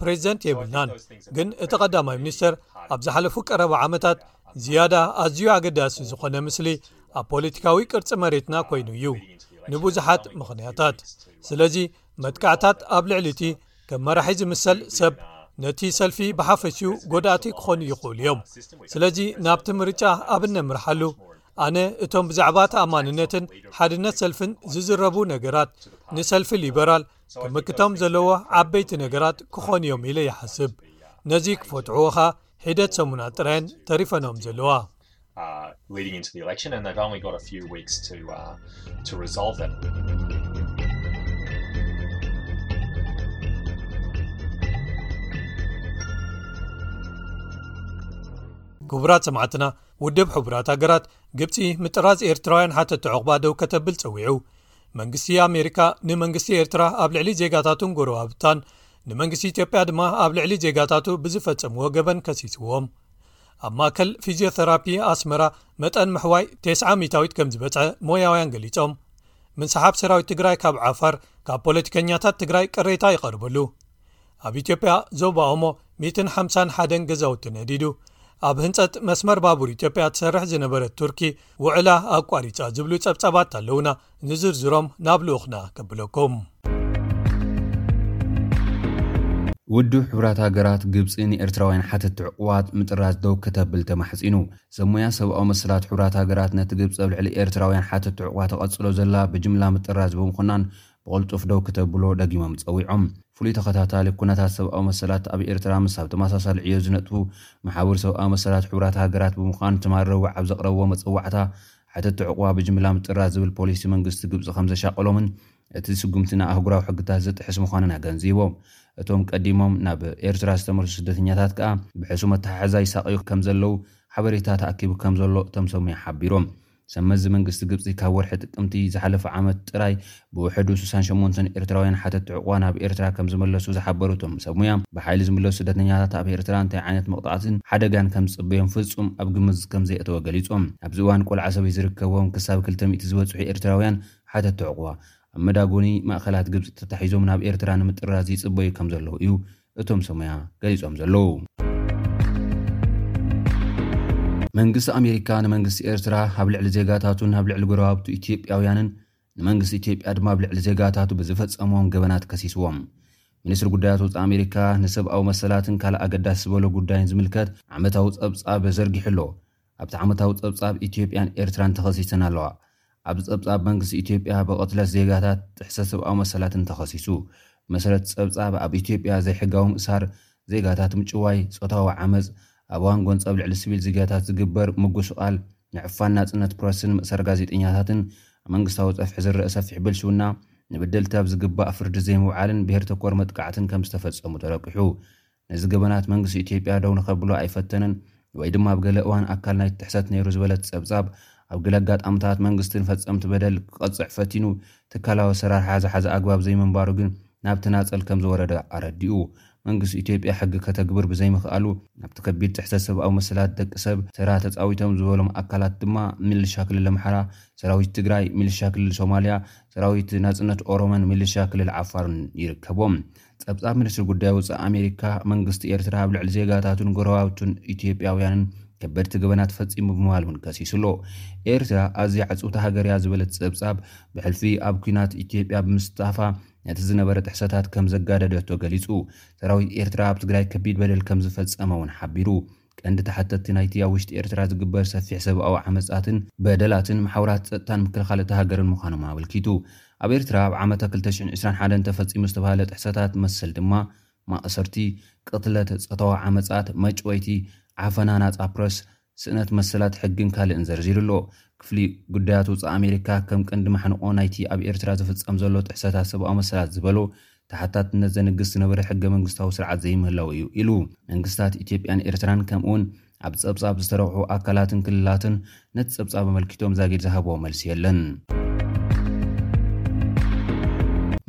ፕሬዚደንት የብልናን ግን እቲ ቀዳማይ ሚኒስተር ኣብ ዝሓለፉ ቀረባ ዓመታት ዝያዳ ኣዝዩ ኣገዳሲ ዝኾነ ምስሊ ኣብ ፖለቲካዊ ቅርፂ መሬትና ኮይኑ እዩ ንብዙሓት ምኽንያታት ስለዚ መጥቃዕታት ኣብ ልዕሊ እቲ ከም መራሒ ዝምሰል ሰብ ነቲ ሰልፊ ብሓፈሽኡ ጎዳእቲ ክኾኑ ይኽእሉ እዮም ስለዚ ናብቲ ምርጫ ኣብ እነምርሓሉ ኣነ እቶም ብዛዕባ ተኣማንነትን ሓድነት ሰልፍን ዝዝረቡ ነገራት ንሰልፊ ሊበራል ክምክቶም ዘለዎ ዓበይቲ ነገራት ክኾኑ እዮም ኢለ ይሓስብ ነዚ ክፈትሕዎ ኸኣ ሒደት ሰሙናት ጥራየን ተሪፈኖኦም ዘለዋ። ክቡራት ሰማዕትና ውድብ ሕቡራት ሃገራት ግብፂ ምጥራዝ ኤርትራውያን ሓተቲ ዕቑባ ደው ከተብል ፀዊዑ መንግስቲ ኣሜሪካ ንመንግስቲ ኤርትራ ኣብ ልዕሊ ዜጋታቱን ጎረባብታን ንመንግስቲ ኢትዮጵያ ድማ ኣብ ልዕሊ ዜጋታቱ ብዝፈጸምዎ ገበን ከሲስዎም ኣብ ማእከል ፊዝዮተራፒ ኣስመራ መጠን ምሕዋይ ቴስዓ ሚታዊት ከም ዝበጽሐ ሞያውያን ገሊጾም ምንስሓብ ሰራዊት ትግራይ ካብ ዓፋር ካብ ፖለቲከኛታት ትግራይ ቅሬታ ይቐርበሉ ኣብ ኢትዮጵያ ዞባ ኦሞ 151 ገዛውቲ ነዲዱ ኣብ ህንፀት መስመር ባቡር ኢትዮጵያ ትሰርሕ ዝነበረት ቱርኪ ውዕላ ኣቋሪፃ ዝብሉ ፀብፃባት ኣለዉና ንዝርዝሮም ናብ ልኡክና ከብለኩም ውድብ ሕቡራት ሃገራት ግብፂ ንኤርትራውያን ሓተቲ ዕቑባት ምጥራዝ ደው ከተብል ተማሕፂኑ። ሰብ ሞያ ሰብኣዊ መሰላት ሕቡራት ሃገራት ነቲ ግብፂ ኣብ ልዕሊ ኤርትራውያን ሓተቲ ዕቑባ ተቐፅሎ ዘላ ብጅምላ ምጥራዝ ብምኹናን ብቕልጡፍ ደው ክተብሎ ደጊሞም ጸዊዖም። ፍሉይ ተኸታታሊ ኩነታት ሰብኣዊ መሰላት ኣብ ኤርትራ ምስ ኣብ ተመሳሳሊ ዕዮ ዝነጥፉ መሓውር ሰብኣዊ መሰላት ሕቡራት ሃገራት ብምዃን ትማል ረቡዕ ኣብ ዘቕረብዎ መጸዋዕታ ሓተቲ ዑቕባ ብጅምላ ምጥራዝ ዝብል ፖሊሲ መንግስቲ ግብጺ ከምዘሻቐሎምን እቲ ስጉምቲ ንኣህጉራዊ ሕግታት ዝጥሕስ ምዃኑን ኣገንዚቦም። እቶም ቀዲሞም ናብ ኤርትራ ዝተመልሱ ስደተኛታት ከኣ ብሕሱም ኣተሓሕዛ ይሳቐዩ ከምዘለዉ ሓበሬታ ተኣኪቡ ከምዘሎ እቶም ሰብ ሞያ ሓቢሮም። ሰብመዚ መንግስቲ ግብጺ ካብ ወርሒ ጥቅምቲ ዝሓለፈ ዓመት ጥራይ ብውሕዱ ስሳን ሸሞንተን ኤርትራውያን ሓተትቲ ዕቝባ ናብ ኤርትራ ከምዝመለሱ ዝሓበሩ እቶም ሰብ ሙያ፣ ብሓይሊ ዝምለሱ ስደተኛታት ኣብ ኤርትራ እንታይ ዓይነት መቕጻዕትን ሓደጋን ከምዝጽበዮም ፍጹም ኣብ ግምት ከምዘየእተወ ገሊጾም። ኣብዚ እዋን ቈልዓ ሰበይቲ ዝርከቦም ክሳብ ክልተ ሚእቲ ዝበጽሑ ኤርትራውያን ሓተትቲ ዕቝባ፣ ኣብ መዳጐኒ ማእከላት ግብጺ ተታሒዞም ናብ ኤርትራ ንምጥራዝ ይጽበዩ ከምዘለዉ እዩ እቶም ሰብሞያ ገሊፆም ዘለዉ። መንግስቲ ኣሜሪካ ንመንግስቲ ኤርትራ ኣብ ልዕሊ ዜጋታቱን ኣብ ልዕሊ ጎረባብቱ ኢትዮጵያውያንን ንመንግስቲ ኢትዮጵያ ድማ ኣብ ልዕሊ ዜጋታቱ ብዝፈፀምዎም ገበናት ከሲስዎም። ሚኒስትሪ ጉዳያት ወፃኢ ኣሜሪካ ንሰብኣዊ መሰላትን ካልእ ኣገዳሲ ዝበሎ ጉዳይን ዝምልከት ዓመታዊ ፀብፃብ ዘርጊሑ ኣሎ። ኣብቲ ዓመታዊ ጸብጻብ ኢትዮጵያን ኤርትራን ተኸሲሰን ኣለዋ። ኣብዚ ጸብጻብ መንግስቲ ኢትዮጵያ ብቕትለት ዜጋታት፣ ጥሕሰት ሰብኣዊ መሰላትን ተኸሲሱ። ብመሰረት እቲ ጸብጻብ ኣብ ኢትዮጵያ ዘይሕጋዊ ምእሳር፣ ዜጋታት ምጭዋይ፣ ጾታዊ ዓመጽ፣ ኣብ እዋን ጎንጸብ ልዕሊ ስቪል ዚጋታት ዝግበር ምጉስቓል፣ ምዕፋን ናጽነት ፕረስን ምእሳር ጋዜጠኛታትን፣ ኣብ መንግስታዊ ጸፍሒ ዝረኣ ሰፊሕ ብልሽውና፣ ንበደልቲ ኣብ ዝግባእ ፍርዲ ዘይምውዓልን ብሄር ተኮር መጥቃዕትን ከምዝተፈጸሙ ተረቂሑ። ነዚ ገበናት መንግስቲ ኢትዮጵያ ደው ንኸብሎ ኣይፈተነን ወይ ድማ ኣብ ገለ እዋን ኣካል ናይቲ ጥሕሰት ነይሩ ዝበለት ጸብጻብ፣ ኣብ ገለ ኣጋጣምታት መንግስቲ ንፈጸምቲ በደል ክቐጽዕ ፈቲኑ ትካላዊ ኣሰራርሓ ዝሓዘ ኣግባብ ዘይምንባሩ ግን ናብ ተናጸል ከም ዝወረደ ኣረዲኡ። መንግስቲ ኢትዮጵያ ሕጊ ከተግብር ብዘይምኽኣሉ ኣብቲ ከቢድ ጥሕሰት ሰብኣዊ መሰላት ደቂ ሰብ ተራ ተጻዊቶም ዝበሎም ኣካላት ድማ ሚልሻ ክልል ኣምሓራ፣ ሰራዊት ትግራይ፣ ሚልሻ ክልል ሶማልያ፣ ሰራዊት ናጽነት ኦሮሞን ሚልሻ ክልል ዓፋርን ይርከቦም። ጸብጻብ ሚኒስትሪ ጉዳይ ወጻኢ ኣሜሪካ፣ መንግስቲ ኤርትራ ኣብ ልዕሊ ዜጋታቱን ጎረባብቱን ኢትዮጵያውያንን ከበድቲ ገበናት ፈጺሙ ብምባል እውን ከሲሱ ኣሎ። ኤርትራ ኣዝያ ዕጽውቲ ሃገር እያ ዝበለ እቲ ጸብጻብ፣ ብሕልፊ ኣብ ኲናት ኢትዮጵያ ብምስታፋ ነቲ ዝነበረ ጥሕሰታት ከም ዘጋደደቶ ገሊጹ። ሰራዊት ኤርትራ ኣብ ትግራይ ከቢድ በደል ከም ዝፈጸመ እውን ሓቢሩ። ቀንዲ ተሓተትቲ ናይቲ ኣብ ውሽጢ ኤርትራ ዝግበር ሰፊሕ ሰብኣዊ ዓመጻትን በደላትን፣ መሓውራት ጸጥታን ምክልኻል እታ ሃገርን ምዃኖም ኣመልኪቱ። ኣብ ኤርትራ ኣብ ዓመተ ክልተ ሽሕን ዕስራን ሓደን ተፈጺሙ ዝተባህለ ጥሕሰታት መሰል ድማ፣ ማእሰርቲ፣ ቅትለት፣ ጾታዊ ዓመጻት፣ መጭወይቲ፣ ዓፈና ናጻ ፕረስ፣ ስእነት መሰላት ሕግን ካልእን ዘርዚሩ ኣሎ። ክፍሊ ጉዳያት ወጻኢ ኣሜሪካ ከም ቀንዲ ማሕንቖ ናይቲ ኣብ ኤርትራ ዝፍጸም ዘሎ ጥሕሰታት ሰብኣዊ መሰላት ዝበሎ፣ ተሓታትነት ዘንግስ ዝነበረ ሕገ መንግስታዊ ስርዓት ዘይምህላው እዩ ኢሉ። መንግስታት ኢትዮጵያን ኤርትራን ከምኡውን ኣብ ጸብጻብ ዝተረቑሑ ኣካላትን ክልላትን ነቲ ጸብጻብ ኣመልኪቶም ዛጊድ ዝሃብዎ መልሲ የለን።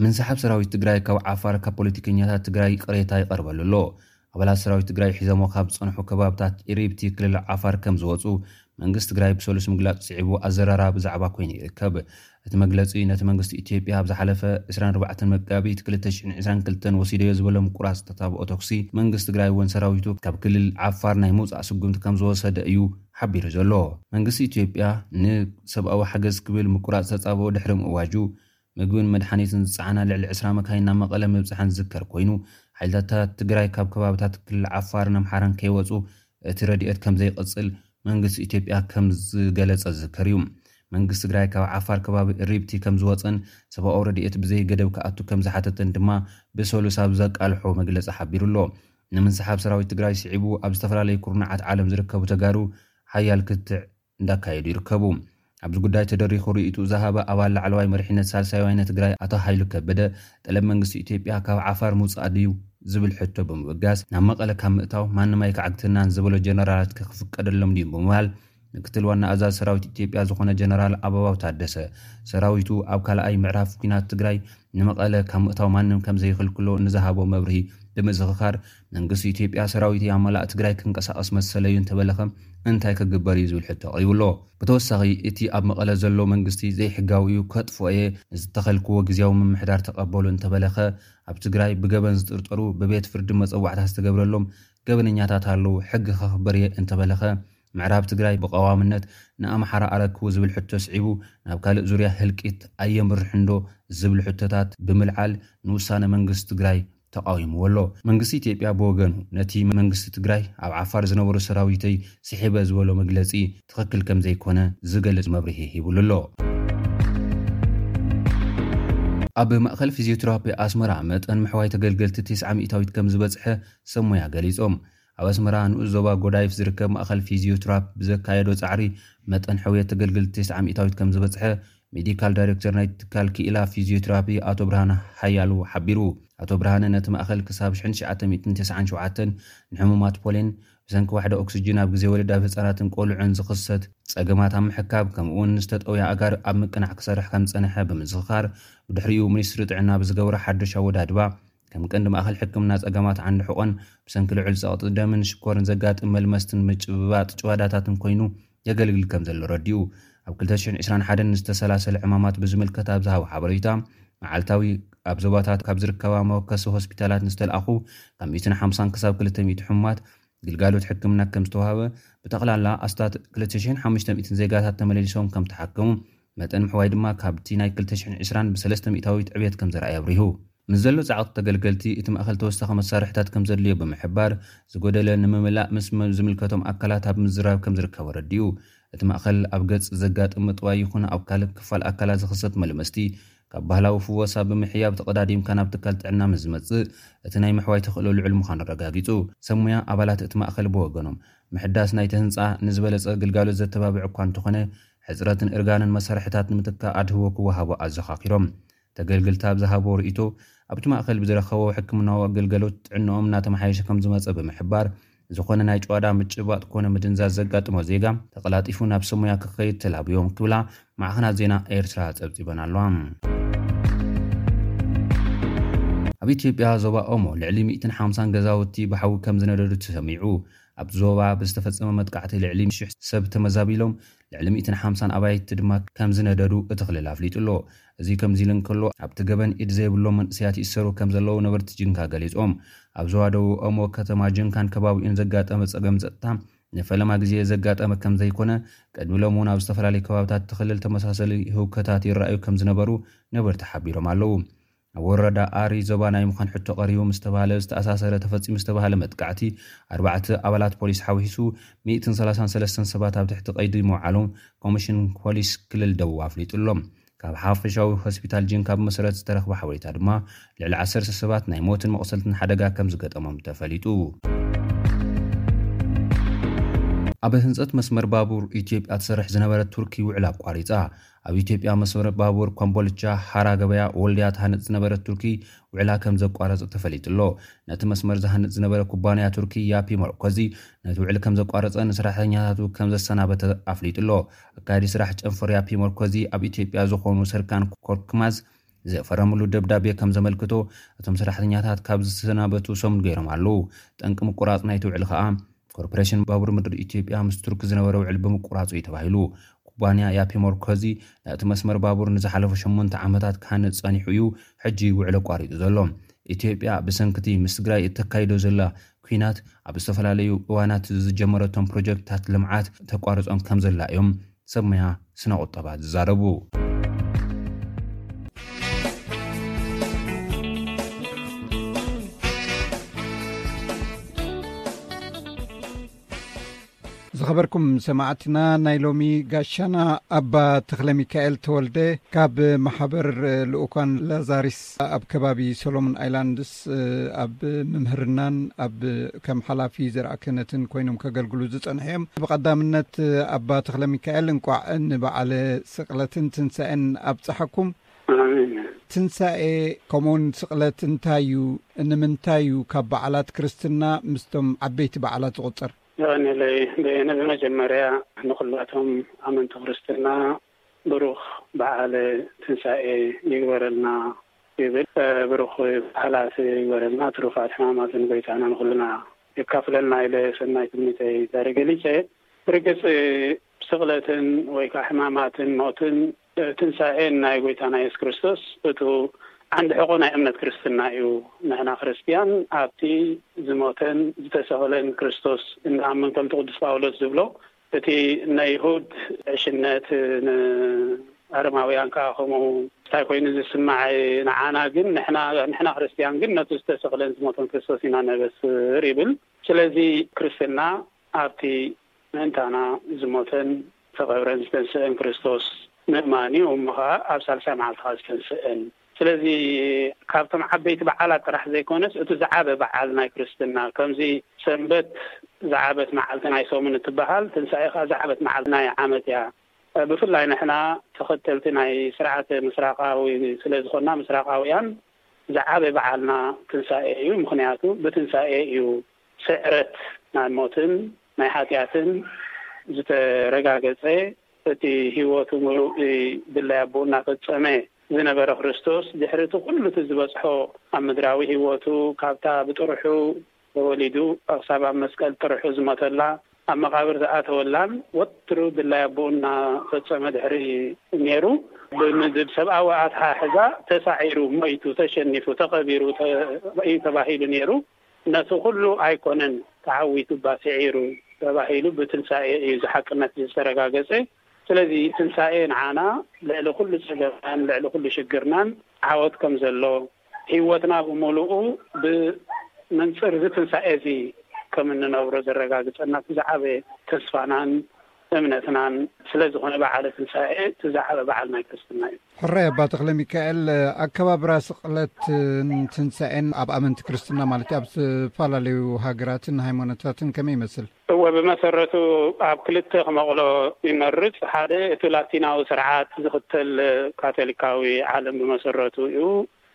ምንስሓብ ሰራዊት ትግራይ ካብ ዓፋር ካብ ፖለቲከኛታት ትግራይ ቅሬታ ይቐርበሉ ኣሎ። ኣባላት ሰራዊት ትግራይ ሒዘሞ ካብ ዝፀንሑ ከባብታት ኢሪብቲ ክልል ዓፋር ከም ዝወፁ መንግስቲ ትግራይ ብሰሉስ ምግላፁ ስዒቡ ኣዘራራቢ ዛዕባ ኮይኑ ይርከብ። እቲ መግለፂ ነቲ መንግስቲ ኢትዮጵያ ኣብ ዝሓለፈ ዕስራን ኣርባዕተን መጋቢት ክልተ ሽሕን ዕስራን ክልተን ወሲደዮ ዝበሎ ምቁራፅ ተታብኦ ተኩሲ መንግስቲ ትግራይ እውን ሰራዊቱ ካብ ክልል ዓፋር ናይ ምውፃእ ስጉምቲ ከም ዝወሰደ እዩ ሓቢሩ ዘሎ። መንግስቲ ኢትዮጵያ ንሰብኣዊ ሓገዝ ክብል ምቁራፅ ተፃብኦ ድሕሪ ምእዋጁ ምግብን መድሓኒትን ዝፀዓና ልዕሊ ዕስራ መካይን ናብ መቐለ ምብፀሐን ዝዝከር ኮይኑ፣ ሓይልታትታ ትግራይ ካብ ከባብታት ክልል ዓፋርን ኣምሓራን ከይወፁ እቲ ረድኤት ከምዘይቕፅል መንግስቲ ኢትዮጵያ ከምዝገለፀ ዝዝከር እዩ። መንግስቲ ትግራይ ካብ ዓፋር ከባቢ እሪብቲ ከምዝወፀን ሰብኣዊ ረድኤት ብዘይገደብ ክኣቱ ከምዝሓተተን ድማ ብሰሉስ ኣብ ዘቃልሖ መግለፂ ሓቢሩ ኣሎ። ንምንስሓብ ሰራዊት ትግራይ ስዒቡ ኣብ ዝተፈላለዩ ኩርናዓት ዓለም ዝርከቡ ተጋሩ ሓያል ክትዕ እንዳካየዱ ይርከቡ። ኣብዚ ጉዳይ ተደሪኹ ርእይትኡ ዝሃበ ኣባል ላዕለዋይ መሪሕነት ሳልሳይ ወያነ ትግራይ ኣቶ ሃይሉ ከበደ፣ ጠለብ መንግስቲ ኢትዮጵያ ካብ ዓፋር ምውጻእ ድዩ? ዝብል ሕቶ ብምብጋስ፣ ናብ መቐለ ካብ ምእታው ማንም ኣይክዓግተናን ዝበሎ ጀነራላትከ ክፍቀደሎም ድዩ? ብምባል ምክትል ዋና ኣዛዚ ሰራዊት ኢትዮጵያ ዝኾነ ጀነራል ኣበባው ታደሰ፣ ሰራዊቱ ኣብ ካልኣይ ምዕራፍ ኲናት ትግራይ ንመቐለ ካብ ምእታው ማንም ከምዘይኽልክሎ ንዝሃቦ መብርሂ ብምዝኽኻር፣ መንግስቲ ኢትዮጵያ ሰራዊተይ ኣብ መላእ ትግራይ ክንቀሳቐስ መሰለይ'ዩ እንተበለኸ እንታይ ክግበር'ዩ ዝብል ሕቶ ኣቕሪቡ'ሎ። ብተወሳኺ እቲ ኣብ መቐለ ዘሎ መንግስቲ ዘይሕጋዊ'ዩ ከጥፍኦ'የ ንዝተኸልክዎ ግዝያዊ ምምሕዳር ተቐበሉ እንተበለኸ ኣብ ትግራይ ብገበን ዝጥርጠሩ ብቤት ፍርዲ መጸዋዕታ ዝተገብረሎም ገበነኛታት ኣለዉ ሕጊ ከኽብር'የ እንተበለኸ ምዕራብ ትግራይ ብቐዋምነት ንኣምሓራ ኣረክቡ ዝብል ሕቶ ስዒቡ ናብ ካልእ ዙርያ ህልቂት ኣየምርሕን'ዶ ዝብል ሕቶታት ብምልዓል ንውሳነ መንግስቲ ትግራይ ተቓዊምዎ ኣሎ። መንግስቲ ኢትዮጵያ ብወገኑ ነቲ መንግስቲ ትግራይ ኣብ ዓፋር ዝነበሩ ሰራዊተይ ስሒበ ዝበሎ መግለጺ ትኽክል ከምዘይኮነ ዝገልጽ መብርሂ ሂብሉ ኣሎ። ኣብ ማእኸል ፊዝዮቴራፒ ኣስመራ መጠን ምሕዋይ ተገልገልቲ ቴስዓ ሚኢታዊት ከምዝበጽሐ ሰብ ሞያ ገሊጾም። ኣብ ኣስመራ ንኡስ ዞባ ጎዳይፍ ዝርከብ ማእከል ፊዝዮትራፕ ብዘካየዶ ጻዕሪ መጠን ሕውየት ተገልገልቲ ተስዓ ሚእታዊት ከምዝበጽሐ ሜዲካል ዳይሬክተር ናይቲ ትካል ክኢላ ፊዝዮትራፒ ኣቶ ብርሃነ ሓያሉ ሓቢሩ። ኣቶ ብርሃነ ነቲ ማእከል ክሳብ ሽሕን ትሽዓተ ሚእትን ተስዓን ሸውዓተን ንሕሙማት ፖሌን ብሰንኪ ዋሕዲ ኦክስጅን ኣብ ግዜ ወሊድ ኣብ ህጻናትን ቆልዑን ዝኽሰት ጸገማት ኣብ ምሕካብ ከምኡ'ውን ንዝተጠውያ ኣእጋር ኣብ ምቅናዕ ክሰርሕ ከምዝጸንሐ ብምዝኽኻር ብድሕሪኡ ሚኒስትሪ ጥዕና ብዝገበሮ ሓድሽ ኣወዳድባ ከም ቀንዲ ማእከል ሕክምና ጸገማት ዓንዲ ሕቖን፣ ብሰንኪ ልዑል ጸቕጢ ደምን ሽኮርን ዘጋጥም መልመስትን ምጭብባጥ ጭዋዳታትን ኮይኑ የገልግል ከምዘሎ ኣረዲኡ። ኣብ ክልተ ሽሕን ዕስራን ሓደን ንዝተሰላሰለ ዕማማት ብዝምልከት ኣብ ዝሃቦ ሓበሬታ፣ መዓልታዊ ኣብ ዞባታት ካብ ዝርከባ መወከሲ ሆስፒታላት ንዝተልኣኹ ካብ ሚእትን ሓምሳን ክሳብ ክልተ ሚእቲ ሕሙማት ግልጋሎት ሕክምና ከምዝተዋህበ፣ ብጠቕላላ ኣስታት ክልተ ሽሕን ሓሙሽተ ሚእትን ዜጋታት ተመለሊሶም ከምተሓከሙ፣ መጠን ምሕዋይ ድማ ካብቲ ናይ ክልተ ሽሕን ዕስራን ብሰለስተ ሚእታዊት ዕብየት ከምዘርኣየ ኣብሪሁ። ምስ ዘሎ ጻዕቒ ተገልገልቲ እቲ ማእከል ተወሳኺ መሳርሒታት ከም ዘድልዮ ብምሕባር፣ ዝጎደለ ንምምላእ ምስ ዝምልከቶም ኣካላት ኣብ ምዝራብ ከም ዝርከብ ኣረዲኡ። እቲ ማእከል ኣብ ገጽ ዘጋጥም ምጥዋይ ይኹን ኣብ ካልእ ክፋል ኣካላት ዝኽሰት መልመስቲ ካብ ባህላዊ ፍወሳ ብምሕያብ ተቐዳዲምካ ናብ ትካል ጥዕና ምስ ዝመጽእ እቲ ናይ ምሕዋይ ተኽእሎ ልዑል ምዃኑ ኣረጋጊጹ። ሰብ ሞያ ኣባላት እቲ ማእከል ብወገኖም፣ ምሕዳስ ናይቲ ህንጻ ንዝበለጸ ግልጋሎት ዘተባብዕ እኳ እንተኾነ፣ ሕጽረትን እርጋንን መሳርሒታት ንምትካእ ኣድህቦ ክወሃቦ ኣዘኻኺሮም። ተገልገልቲ ኣብ ዝሃብዎ ርእይቶ፣ ኣብ'ቲ ማእከል ብዝረኸብዎ ሕክምናዊ ኣገልገሎት ጥዕንኦም እናተመሓየሸ ከምዝመጸ ብምሕባር፣ ዝኾነ ናይ ጭዋዳ ምጭብባጥ ኮነ ምድንዛዝ ዘጋጥሞ ዜጋ ተቐላጢፉ ናብ ሰብ ሞያ ክኸይድ ተላብዮም ክብላ ማዕኸናት ዜና ኤርትራ ጸብጺበን ኣለዋ። ኣብ ኢትዮጵያ ዞባ ኦሞ ልዕሊ ሚእትን ሓምሳን ገዛውቲ ብሓዊ ከምዝነደዱ ተሰሚዑ። ኣብ'ቲ ዞባ ብዝተፈጸመ መጥቃዕቲ ልዕሊ ሽሕ ሰብ ተመዛቢሎም፣ ልዕሊ ሚእትን ሓምሳን ኣባይቲ ድማ ከምዝነደዱ እቲ ክልል ኣፍሊጡ ኣሎ። እዚ ከምዚ ኢሉ እንከሎ፣ ኣብቲ ገበን ኢድ ዘይብሎም መንእሰያት ይእሰሩ ከምዘለዉ ነበርቲ ጂንካ ገሊጾም። ኣብ ዞባ ደቡብ ኦሞ ከተማ ጂንካን ከባቢኡን ዘጋጠመ ጸገም ጸጥታ ንፈለማ ግዜ ዘጋጠመ ከምዘይኮነ፣ ቅድሚ ሎሚ እውን ኣብ ዝተፈላለዩ ከባቢታት እቲ ክልል ተመሳሰሊ ህውከታት ይረኣዩ ከምዝነበሩ ነበርቲ ሓቢሮም ኣለዉ። ኣብ ወረዳ ኣሪ ዞባ ናይ ምዃን ሕቶ ቀሪቡ ምስ ተብሃለ ዝተኣሳሰረ ተፈፂሙ ዝተብሃለ መጥቃዕቲ ኣርባዕተ ኣባላት ፖሊስ ሓዊሱ ሚእትን ሰላሳን ሰለስተን ሰባት ኣብ ትሕቲ ቀይዲ ምውዓሎም ኮሚሽን ፖሊስ ክልል ደቡብ ኣፍሊጡ ኣሎ። ካብ ሓፈሻዊ ሆስፒታል ጂንካ ብመሰረት ዝተረኽበ ሓበሬታ ድማ ልዕሊ ዓሰርተ ሰባት ናይ ሞትን መቑሰልትን ሓደጋ ከምዝገጠሞም ተፈሊጡ። ኣብ ህንፀት መስመር ባቡር ኢትዮጵያ ትሰርሕ ዝነበረት ቱርኪ ውዕል ኣቋሪፃ። ኣብ ኢትዮጵያ መስመር ባቡር ኮምቦልቻ፣ ሓራ ገበያ፣ ወልድያ ትሃንጽ ዝነበረት ቱርኪ ውዕላ ከም ዘቋረጸት ተፈሊጡ ኣሎ። ነቲ መስመር ዝሃንጽ ዝነበረ ኩባንያ ቱርኪ ያፒ መርኮዚ ነቲ ውዕል ከም ዘቋረጸ ንሰራሕተኛታቱ ከም ዘሰናበተ ኣፍሊጡ ኣሎ። ኣካያዲ ስራሕ ጨንፈር ያፒ መርኮዚ ኣብ ኢትዮጵያ ዝኾኑ ሰርካን ኮርክማዝ፣ ዝፈረምሉ ደብዳቤ ከም ዘመልክቶ እቶም ሰራሕተኛታት ካብ ዝሰናበቱ ሰሙን ገይሮም ኣለዉ። ጠንቂ ምቁራፅ ናይቲ ውዕሊ ከኣ ኮርፖሬሽን ባቡር ምድሪ ኢትዮጵያ ምስ ቱርኪ ዝነበረ ውዕሊ ብምቁራፁ እዩ ተባሂሉ። ኩባንያ ያፒ ሞርኮዚ ነቲ መስመር ባቡር ንዝሓለፉ ሸሞንተ ዓመታት ክሃንፅ ፀኒሑ እዩ ሕጂ ውዕሊ ኣቋሪፁ ዘሎ። ኢትዮጵያ ብሰንኪ እቲ ምስ ትግራይ እተካይዶ ዘላ ኲናት ኣብ ዝተፈላለዩ እዋናት ዝጀመረቶም ፕሮጀክትታት ልምዓት ተቋርፆም ከም ዘላ እዮም ሰብ ሞያ ስነ ቁጠባ ዝዛረቡ። ዝኸበርኩም ሰማዕትና ናይ ሎሚ ጋሻና ኣባ ተክለ ሚካኤል ተወልደ ካብ ማሓበር ልኡኳን ላዛሪስ ኣብ ከባቢ ሶሎሙን ኣይላንድስ ስ ኣብ ምምህርናን ኣብ ከም ሓላፊ ዘርኣ ክህነትን ኮይኖም ከገልግሉ ዝጸንሑ እዮም። ብቐዳምነት ኣባ ተኽለሚካኤል እንቋዕ ንበዓለ ስቕለትን ትንሳኤን ኣብጽሓኩም። ኣሜን። ትንሳኤ ከምኡውን ስቕለት እንታይ እዩ? ንምንታይ እዩ ካብ በዓላት ክርስትና ምስቶም ዓበይቲ በዓላት ዝቑጸር? የቐኔለይ በየነ ብመጀመርያ ንኹላቶም ኣመንቲ ክርስትና ብሩኽ በዓል ትንሳኤ ይግበረልና ይብል። ብሩኽ በዓላት ይግበረልና ትሩፋት ሕማማትን ጎይታና ንኹልና የካፍለና ኢለ ሰናይ ትምኒተይ ዛሬ ገሊጸ። ብርግጽ ስቕለትን ወይ ከኣ ሕማማትን ሞትን ትንሳኤን ናይ ጎይታና የሱስ ክርስቶስ እቱ ዓንዲ ሕቖ ናይ እምነት ክርስትና እዩ። ንሕና ክርስትያን ኣብቲ ዝሞተን ዝተሰቕለን ክርስቶስ እንኣምን ከምቲ ቅዱስ ጳውሎስ ዝብሎ እቲ ናይ ይሁድ ዕሽነት ንኣረማውያን ከኣ ከምኡ እንታይ ኮይኑ ዝስማዕ ንዓና ግን ንሕና ንሕና ክርስትያን ግን ነቲ ዝተሰቅለን ዝሞተን ክርስቶስ ኢና ነበስር ይብል ስለዚ ክርስትና ኣብቲ ምእንታና ዝሞተን ዝተቀብረን ዝተንስእን ክርስቶስ ምእማን እዩ እሞ ከኣ ኣብ ሳልሳይ መዓልቲ ከኣ ዝተንስእን ስለዚ ካብቶም ዓበይቲ በዓላት ጥራሕ ዘይኮነስ እቲ ዝዓበ በዓል ናይ ክርስትና ከምዚ ሰንበት ዝዓበት መዓልቲ ናይ ሰሙን እትበሃል ትንሳኤ ከኣ ዝዓበት መዓልቲ ናይ ዓመት እያ ብፍላይ ንሕና ተኸተልቲ ናይ ስርዓተ ምስራቃዊ ስለ ዝኾንና ምስራቃውያን ዝዓበ በዓልና ትንሳኤ እዩ ምኽንያቱ ብትንሳኤ እዩ ስዕረት ናይ ሞትን ናይ ሓጢኣትን ዝተረጋገጸ እቲ ህይወቱ ምሉእ ድላይ ኣቦኡ እናፈጸመ ዝነበረ ክርስቶስ፣ ድሕሪ እቲ ዅሉ እቲ ዝበጽሖ ኣብ ምድራዊ ህይወቱ፣ ካብታ ብጥርሑ ተወሊዱ ክሳብ ኣብ መስቀል ጥርሑ ዝሞተላ፣ ኣብ መቓብር ዝኣተወላን ወትሩ ድላይ ኣቦኡ እናፈጸመ ድሕሪ ነይሩ፣ ብምድብ ሰብኣዊ ኣተሓሕዛ ተሳዒሩ፣ ሞይቱ፣ ተሸኒፉ፣ ተቐቢሩ እዩ ተባሂሉ ነይሩ። ነቲ ኩሉ ኣይኮነን ተዓዊቱ እባ ስዒሩ ተባሂሉ ብትንሳኤ እዩ እዚ ሓቅነት እዚ ዝተረጋገጸ ስለዚ ትንሳኤ ንዓና ልዕሊ ኩሉ ጸገምናን ልዕሊ ኩሉ ሽግርናን ዓወት ከም ዘሎ ሂወትና ብምሉኡ ብመንጽር እዚ ትንሳኤ እዚ ከም እንነብሮ ዘረጋግጸና እቲ ዝዓበየ ተስፋናን እምነትናን ስለ ዝኾነ በዓለ ትንሳኤ እቲ ዝዓበ በዓል ናይ ክርስትና እዩ። ሕራይ ኣባ ተክለሚካኤል ኣከባብራ ስቅለትን ትንሳኤን ኣብ ኣመንቲ ክርስትና ማለት ኣብ ዝተፈላለዩ ሃገራትን ሃይማኖታትን ከመይ ይመስል? እወ ብመሰረቱ ኣብ ክልተ ክመቕሎ ይመርጽ ሓደ እቲ ላቲናዊ ስርዓት ዝኽተል ካቶሊካዊ ዓለም ብመሰረቱ እዩ።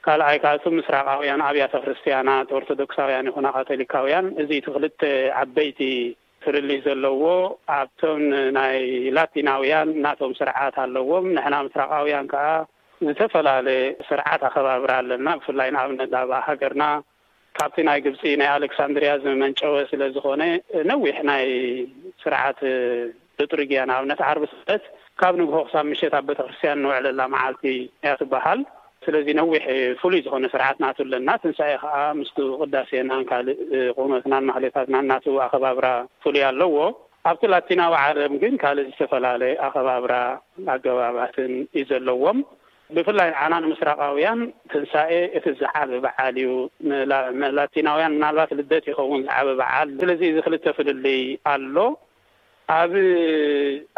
ካልኣይ ከኣ እቲ ምስራቃውያን ኣብያተ ክርስትያናት ኦርቶዶክሳውያን ይኹና ካቶሊካውያን እዚ እቲ ክልተ ዓበይቲ ፍልልይ ዘለዎ ኣብቶም ናይ ላቲናውያን ናቶም ስርዓት ኣለዎም ንሕና ምስራቓውያን ከኣ ዝተፈላለ ስርዓት ኣኸባብራ ኣለና ብፍላይ ንኣብነት ኣብ ሃገርና ካብቲ ናይ ግብጺ ናይ ኣለክሳንድርያ ዝመንጨወ ስለዝኾነ ነዊሕ ናይ ስርዓት ልጡርግያ ንኣብነት ዓርቢ ሰንበት ካብ ንግሆ ክሳብ ምሸት ኣብ ቤተክርስትያን ንውዕለላ መዓልቲ እያ ትበሃል። ስለዚ ነዊሕ ፍሉይ ዝኾነ ስርዓት ናቱ ኣለና። ትንሳኤ ከኣ ምስቱ ቅዳሴናን ካልእ ቁመትናን ማህሌታትናን ናቱ ኣኸባብራ ፍሉይ ኣለዎ። ኣብቲ ላቲናዊ ዓለም ግን ካልእ ዝተፈላለ ኣኸባብራ ኣገባባትን እዩ ዘለዎም። ብፍላይ ንዓና ንምስራቓውያን ትንሳኤ እቲ ዝዓቢ በዓል እዩ። ንላቲናውያን ምናልባት ልደት ይኸውን ዝዓቢ በዓል። ስለዚ እዚ ክልተ ፍልልይ ኣሎ። ኣብ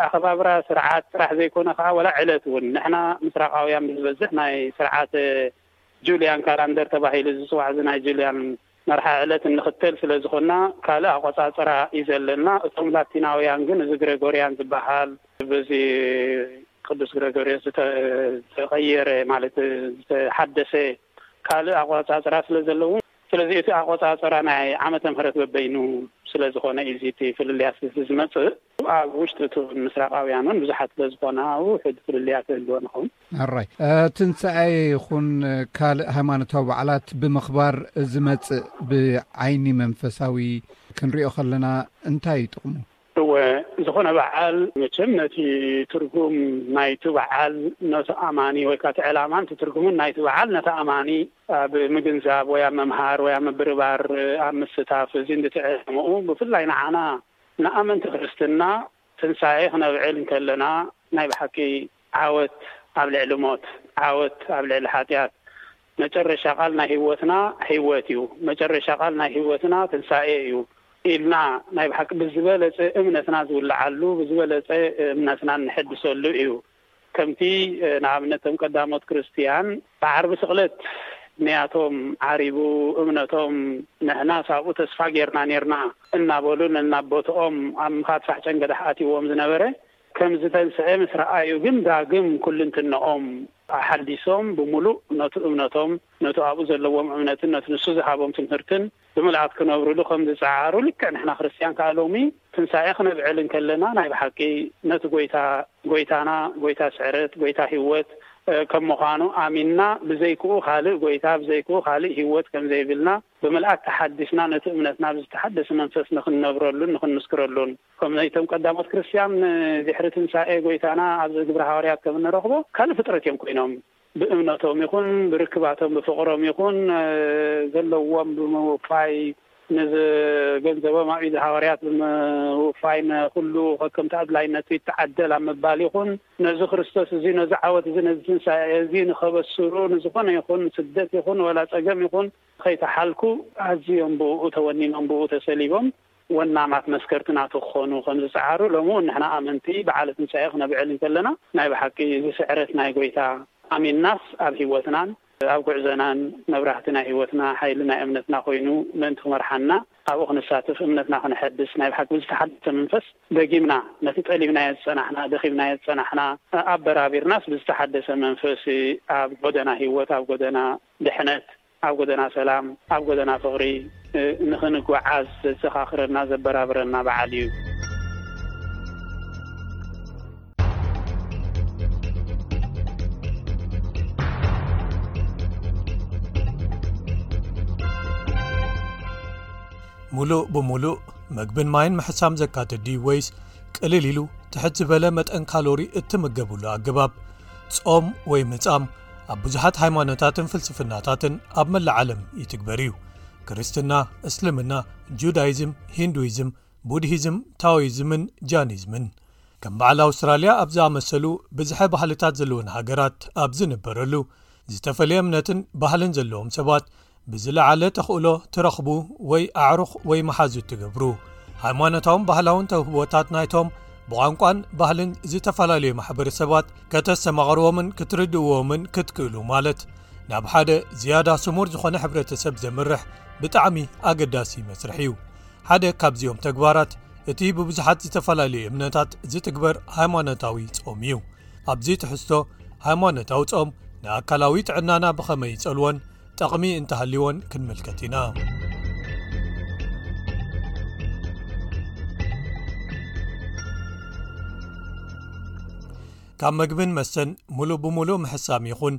ኣኸባብራ ስርዓት ጥራሕ ዘይኮነ ከኣ ዋላ ዕለት እውን ንሕና ምስራቓውያን ብዝበዝሕ ናይ ስርዓተ ጁልያን ካላንደር ተባሂሉ ዝጽዋዕ እዚ ናይ ጁልያን መርሓ ዕለት እንኽተል ስለ ዝኾንና ካልእ ኣቖጻጽራ እዩ ዘለና። እቶም ላቲናውያን ግን እዚ ግረጎርያን ዝበሃል በዚ ቅዱስ ግረጎርዮስ ዝተቐየረ ማለት ዝተሓደሰ ካልእ ኣቆጻጽራ ስለ ዘለዉ ስለዚ እቲ ኣቆጻጽራ ናይ ዓመተ ምህረት በበይኑ ስለ ዝኾነ እዩ እዚ እቲ ፍልልያት እዚ ዝመጽእ ኣብ ውሽጢ እቲ ምስራቃውያን ውን ብዙሓት ስለ ዝኾና ውሑድ ፍልልያት ይህልወን ይኸውን። ሕራይ ትንሳኤ ይኹን ካልእ ሃይማኖታዊ በዓላት ብምኽባር ዝመጽእ ብዓይኒ መንፈሳዊ ክንሪኦ ከለና እንታይ እዩ ጥቕሙ? እወ ዝኾነ በዓል መቸም ነቲ ትርጉም ናይቲ በዓል ነቲ ኣማኒ ወይ ከኣ እቲ ዕላማን እቲ ትርጉምን ናይቲ በዓል ነቲ ኣማኒ ኣብ ምግንዛብ ወይ ኣብ ምምሃር ወይ ኣብ ምብርባር ኣብ ምስታፍ እዚ እንድቲ ዕላምኡ ብፍላይ ንዓና ንኣመንቲ ክርስትና ትንሳኤ ክነብዕል እንከለና ናይ ብሓቂ ዓወት ኣብ ልዕሊ ሞት ዓወት ኣብ ልዕሊ ሓጢኣት መጨረሻ ቃል ናይ ህይወትና ህይወት እዩ መጨረሻ ቃል ናይ ህይወትና ትንሳኤ እዩ ኢልና ናይ ብሓቂ ብዝበለጸ እምነትና ዝውልዓሉ ብዝበለጸ እምነትና እንሕድሰሉ እዩ ከምቲ ንኣብነት እቶም ቀዳሞት ክርስትያን ብዓርቢ ስቕለት ንያቶም ዓሪቡ እምነቶም ንሕናስ ኣብኡ ተስፋ ጌርና ኔርና እናበሉ ነናብ ቦትኦም ኣብ ምኻድ ፋሕጨንገዳሕ ኣትይዎም ዝነበረ ከም ዝተንስኤ ምስ ረኣዩ ግን ዳግም ኩልንትንኦም ኣሓዲሶም ብምሉእ ነቱ እምነቶም ነቱ ኣብኡ ዘለዎም እምነትን ነቲ ንሱ ዝሃቦም ትምህርትን ብምልኣት ክነብርሉ ከም ዝጸዓሩ ልክዕ ንሕና ክርስትያን ከኣ ሎሚ ትንሳኤ ክነብዕል እንከለና ናይ ብሓቂ ነቲ ጎይታ ጎይታና ጎይታ ስዕረት ጎይታ ህይወት ከም ምዃኑ ኣሚንና ብዘይክኡ ካልእ ጎይታ ብዘይክኡ ካልእ ህይወት ከም ዘይብልና ብምልኣት ተሓዲስና ነቲ እምነትና ብዝተሓደሰ መንፈስ ንክንነብረሉን ንክንምስክረሉን ከም ናይቶም ቀዳሞት ክርስትያን ድሕሪ ትንሳኤ ጐይታና ኣብዚ ግብረ ሃዋርያት ከም እንረኽቦ ካልእ ፍጥረት እዮም ኰይኖም። ብእምነቶም ይኹን ብርክባቶም ብፍቕሮም ይኹን ዘለዎም ብምውፋይ ነዚ ገንዘቦም ኣብ ኢድ ሃዋርያት ብምውፋይ ንዅሉ ከከምቲ ኣድላይነቱ ይተዓደል ኣብ ምባል ይኹን ነዚ ክርስቶስ እዚ ነዚ ዓወት እዚ ነዚ ትንሳኤ እዚ ንኸበስሩ ንዝዀነ ይኹን ስደት ይኹን ወላ ጸገም ይኹን ኸይተሓልኩ ኣዝዮም ብእኡ ተወኒኖም ብእኡ ተሰሊቦም ወናማት መስከርቲ ናቱ ክኾኑ ከም ዝጸዓሩ ሎሚ ውን ንሕና ኣመንቲ በዓለ ትንሳኤ ክነብዕል እንከለና ናይ ብሓቂ እዚ ስዕረት ናይ ጎይታ ኣሚንናስ ኣብ ሂወትናን ኣብ ጉዕዘናን መብራህቲ ናይ ሂወትና ሓይሊ ናይ እምነትና ኮይኑ ምእንቲ ክመርሓና ኣብኡ ክንሳትፍ እምነትና ክነሐድስ ናይ ብሓቂ ብዝተሓደሰ መንፈስ ደጊምና ነቲ ጠሊብናዮ ዝጸናሕና ደኺምናዮ ዝጸናሕና ኣበራቢርናስ ብዝተሓደሰ መንፈስ ኣብ ጎደና ሂወት ኣብ ጎደና ድሕነት ኣብ ጎደና ሰላም፣ ኣብ ጎደና ፍቕሪ ንኽንጎዓዝ ዘዘኻኽረና፣ ዘበራብረና በዓል እዩ። ሙሉእ ብሙሉእ መግብን ማይን ምሕሳም ዘካትት ድዩ ወይስ ቅልል ኢሉ ትሕት ዝበለ መጠን ካሎሪ እትምገቡሉ ኣገባብ ጾም ወይ ምጻም ኣብ ብዙሓት ሃይማኖታትን ፍልስፍናታትን ኣብ መላእ ዓለም ይትግበር እዩ ክርስትና እስልምና ጁዳይዝም ሂንዱይዝም ቡድሂዝም ታዎይዝምን ጃኒዝምን ከም በዓል ኣውስትራልያ ኣብ ዝኣመሰሉ ብዝሐ ባህልታት ዘለዎን ሃገራት ኣብ ዝንበረሉ ዝተፈለየ እምነትን ባህልን ዘለዎም ሰባት ብዝለዓለ ተኽእሎ ትረኽቡ ወይ ኣዕሩኽ ወይ መሓዙት ትገብሩ ሃይማኖታውን ባህላውን ተውህቦታት ናይቶም ብቛንቋን ባህልን ዝተፈላለዩ ማሕበረሰባት ከተሰማቕርዎምን ክትርድእዎምን ክትክእሉ ማለት ናብ ሓደ ዝያዳ ስሙር ዝኾነ ሕብረተሰብ ዘምርሕ ብጣዕሚ ኣገዳሲ መስርሕ እዩ ሓደ ካብዚኦም ተግባራት እቲ ብብዙሓት ዝተፈላለዩ እምነታት ዝትግበር ሃይማኖታዊ ጾም እዩ ኣብዚ ትሕዝቶ ሃይማኖታዊ ጾም ንኣካላዊ ጥዕናና ብኸመይ ይጸልዎን ጠቕሚ እንተሃልዎን ክንምልከት ኢና ካብ መግብን መሰን ምሉእ ብምሉእ ምሕሳም ይኹን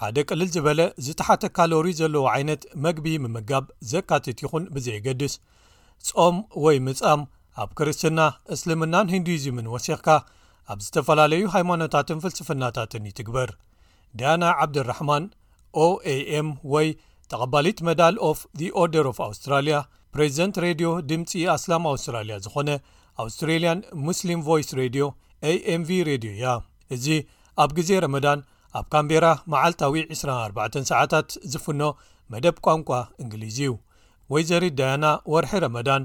ሓደ ቅልል ዝበለ ዝተሓተ ካሎሪ ዘለዎ ዓይነት መግቢ ምምጋብ ዘካትት ይኹን ብዘየገድስ ጾም ወይ ምጻም ኣብ ክርስትና እስልምናን ሂንዱዝምን ወሲኽካ ኣብ ዝተፈላለዩ ሃይማኖታትን ፍልስፍናታትን ይትግበር። ዳያና ዓብደልራሕማን፣ OAM፣ ወይ ተቐባሊት መዳል ኦፍ ዘ ኦርደር ኦፍ ኣውስትራልያ፣ ፕሬዚደንት ሬድዮ ድምጺ ኣስላም ኣውስትራልያ ዝኾነ ኣውስትሬልያን ሙስሊም ቮይስ ሬድዮ፣ AMV፣ ሬድዮ እያ። እዚ ኣብ ግዜ ረመዳን ኣብ ካምቤራ መዓልታዊ ዕስራን ኣርባዕተን ሰዓታት ዝፍኖ መደብ ቋንቋ እንግሊዝ እዩ። ወይዘሪት ዳያና ወርሒ ረመዳን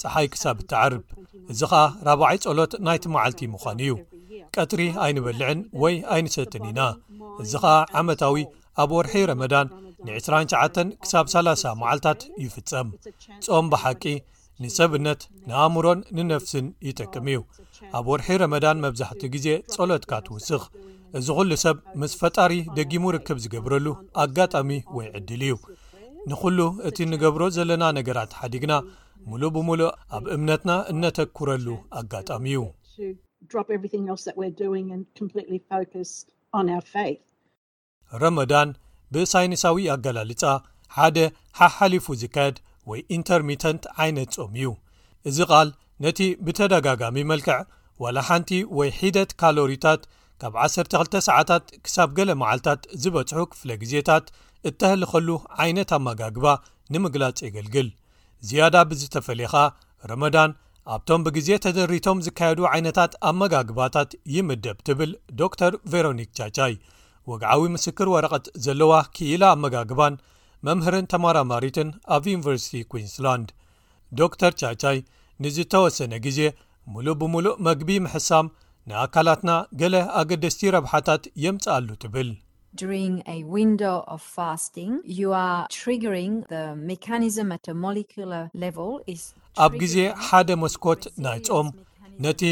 ጸሓይ ክሳብ እትዓርብ እዚ ኸኣ ራብዓይ ጸሎት ናይቲ መዓልቲ ምዃኑ እዩ ቀትሪ ኣይንበልዕን ወይ ኣይንሰትን ኢና እዚ ኸኣ ዓመታዊ ኣብ ወርሒ ረመዳን ን29 ክሳብ 30 መዓልታት ይፍጸም ጾም ብሓቂ ንሰብነት ንኣእምሮን ንነፍስን ይጠቅም እዩ ኣብ ወርሒ ረመዳን መብዛሕትኡ ግዜ ጸሎትካ ትውስኽ እዚ ዅሉ ሰብ ምስ ፈጣሪ ደጊሙ ርክብ ዚገብረሉ ኣጋጣሚ ወይ ዕድል እዩ። ንዅሉ እቲ እንገብሮ ዘለና ነገራት ሓዲግና፣ ምሉእ ብምሉእ ኣብ እምነትና እነተኵረሉ ኣጋጣሚ እዩ። ረመዳን ብሳይንሳዊ ኣገላልጻ ሓደ ሓሓሊፉ ዚካየድ ወይ ኢንተርሚተንት ዓይነት ጾም እዩ። እዚ ቓል ነቲ ብተደጋጋሚ መልክዕ ዋላ ሓንቲ ወይ ሒደት ካሎሪታት ካብ 12 ሰዓታት ክሳብ ገለ መዓልታት ዝበጽሑ ክፍለ ግዜታት እተህልኸሉ ዓይነት ኣመጋግባ ንምግላጽ የገልግል። ዝያዳ ብዝተፈለኻ ረመዳን ኣብቶም ብግዜ ተደሪቶም ዝካየዱ ዓይነታት ኣመጋግባታት ይምደብ ትብል ዶክተር ቨሮኒክ ቻቻይ ወግዓዊ ምስክር ወረቐት ዘለዋ ክኢላ ኣመጋግባን መምህርን ተማራማሪትን ኣብ ዩኒቨርሲቲ ኩንስላንድ። ዶክተር ቻቻይ ንዝተወሰነ ግዜ ምሉእ ብምሉእ መግቢ ምሕሳም ንኣካላትና ገለ ኣገደስቲ ረብሓታት የምጽኣሉ ትብል። ኣብ ግዜ ሓደ መስኮት ናይ ጾም ነቲ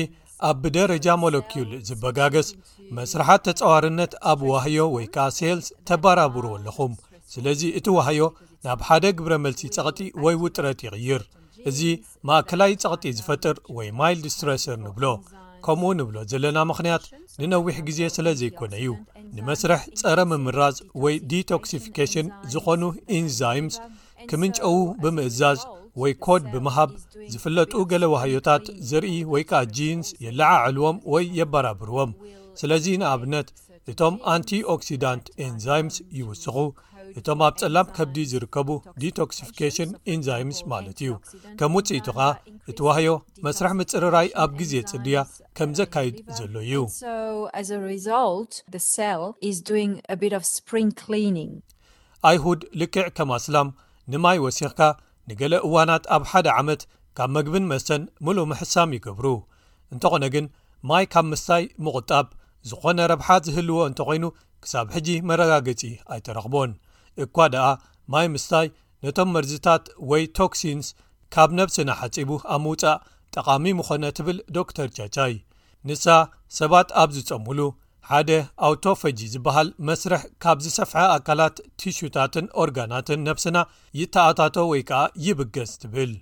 ኣብ ብደረጃ ሞለኪዩል ዝበጋገስ መስርሓት ተጻዋርነት ኣብ ዋህዮ ወይ ከኣ ሴልስ ተባራብርዎ ኣለኹም ስለዚ እቲ ዋህዮ ናብ ሓደ ግብረ መልሲ ጸቕጢ ወይ ውጥረት ይቕይር እዚ ማእከላይ ጸቕጢ ዝፈጥር ወይ ማይልድ ስትረስር ንብሎ ከምኡ ንብሎ ዘለና ምኽንያት ንነዊሕ ግዜ ስለ ዘይኮነ እዩ ንመስርሕ ጸረ ምምራዝ ወይ ዲቶክሲፊኬሽን ዝኾኑ ኢንዛይምስ ክምንጨዉ ብምእዛዝ ወይ ኮድ ብምሃብ ዝፍለጡ ገለ ዋህዮታት ዘርኢ ወይ ከኣ ጂንስ የለዓዕልዎም ወይ የበራብርዎም ስለዚ ንኣብነት እቶም ኣንቲ ኦክሲዳንት ኤንዛይምስ ይውስኹ እቶም ኣብ ጸላም ከብዲ ዝርከቡ ዲቶክሲፊኬሽን ኤንዛይምስ ማለት እዩ ከም ውጽኢቱ ኸኣ እቲ ዋህዮ መስርሕ ምጽርራይ ኣብ ግዜ ጽድያ ከም ዘካይድ ዘሎ እዩ ኣይሁድ ልክዕ ከም ኣስላም ንማይ ወሲኽካ ንገለ እዋናት ኣብ ሓደ ዓመት ካብ መግብን መስተን ምሉእ ምሕሳም ይገብሩ። እንተኾነ ግን ማይ ካብ ምስታይ ምቑጣብ ዝኾነ ረብሓ ዝህልዎ እንተኾይኑ ክሳብ ሕጂ መረጋገጺ ኣይተረኽቦን። እኳ ደኣ ማይ ምስታይ ነቶም መርዝታት ወይ ቶክሲንስ ካብ ነብስና ሓጺቡ ኣብ ምውጻእ ጠቓሚ ምኾነ ትብል ዶክተር ቻቻይ። ንሳ ሰባት ኣብ ዝጸምሉ ሓደ ኣውቶፈጂ ዝበሃል መስርሕ ካብ ዝሰፍሐ ኣካላት ቲሹታትን ኦርጋናትን ነብስና ይተኣታቶ ወይ ከኣ ይብገስ ትብል።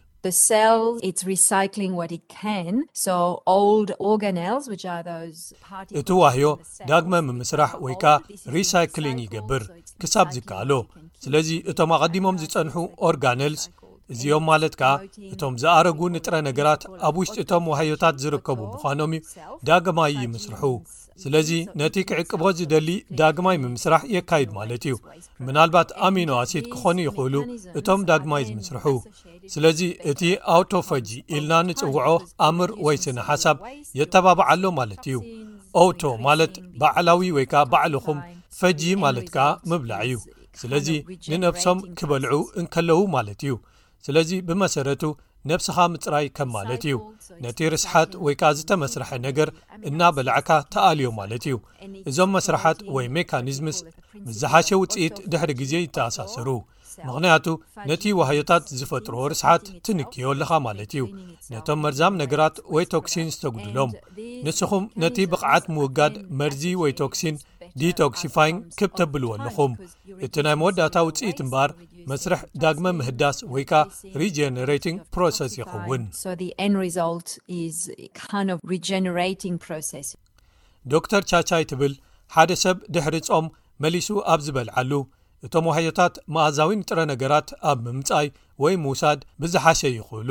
እቲ ዋህዮ ዳግመ ምምስራሕ ወይ ከኣ ሪሳይክሊንግ ይገብር ክሳብ ዝከኣሎ ስለዚ እቶም ኣቐዲሞም ዝጸንሑ ኦርጋነልስ እዚኦም ማለት ከኣ እቶም ዝኣረጉ ንጥረ ነገራት ኣብ ውሽጢ እቶም ዋህዮታት ዝርከቡ ምዃኖም እዩ ዳግማይ ይምስርሑ ስለዚ ነቲ ክዕቅቦ ዝደሊ ዳግማይ ምምስራሕ የካይድ ማለት እዩ ምናልባት ኣሚኖ ኣሲድ ክኾኑ ይኽእሉ እቶም ዳግማይ ዝምስርሑ ስለዚ እቲ ኣውቶፈጂ ኢልና ንጽውዖ ኣምር ወይ ስነ ሓሳብ የተባብዓሎ ማለት እዩ ኦውቶ ማለት ባዕላዊ ወይ ከዓ ባዕልኹም ፈጂ ማለት ከዓ ምብላዕ እዩ ስለዚ ንነብሶም ክበልዑ እንከለዉ ማለት እዩ ስለዚ ብመሰረቱ ነብስኻ ምፅራይ ከም ማለት እዩ ነቲ ርስሓት ወይ ከዓ ዝተመስርሐ ነገር እናበላዕካ ተኣልዮ ማለት እዩ እዞም መስራሓት ወይ ሜካኒዝምስ ምዝሓሸ ውፅኢት ድሕሪ ግዜ ይተኣሳሰሩ ምኽንያቱ ነቲ ዋህዮታት ዝፈጥርዎ ርስሓት ትንክዮ ኣለኻ ማለት እዩ ነቶም መርዛም ነገራት ወይ ቶክሲን ዝተጉድሎም ንስኹም ነቲ ብቕዓት ምውጋድ መርዚ ወይ ቶክሲን ዲቶክሲፋይንግ ክብ ተብልዎ ኣለኹም እቲ ናይ መወዳእታ ውፅኢት እምበኣር መስርሕ ዳግመ ምህዳስ ወይ ከዓ ሪጀነሬቲንግ ፕሮሰስ ይኸውን ዶክተር ቻቻይ ትብል ሓደ ሰብ ድሕሪ ፆም መሊሱ ኣብ ዝበልዓሉ እቶም ዋሕዮታት መኣዛዊ ንጥረ ነገራት ኣብ ምምፃይ ወይ ምውሳድ ብዝሓሸ ይኽእሉ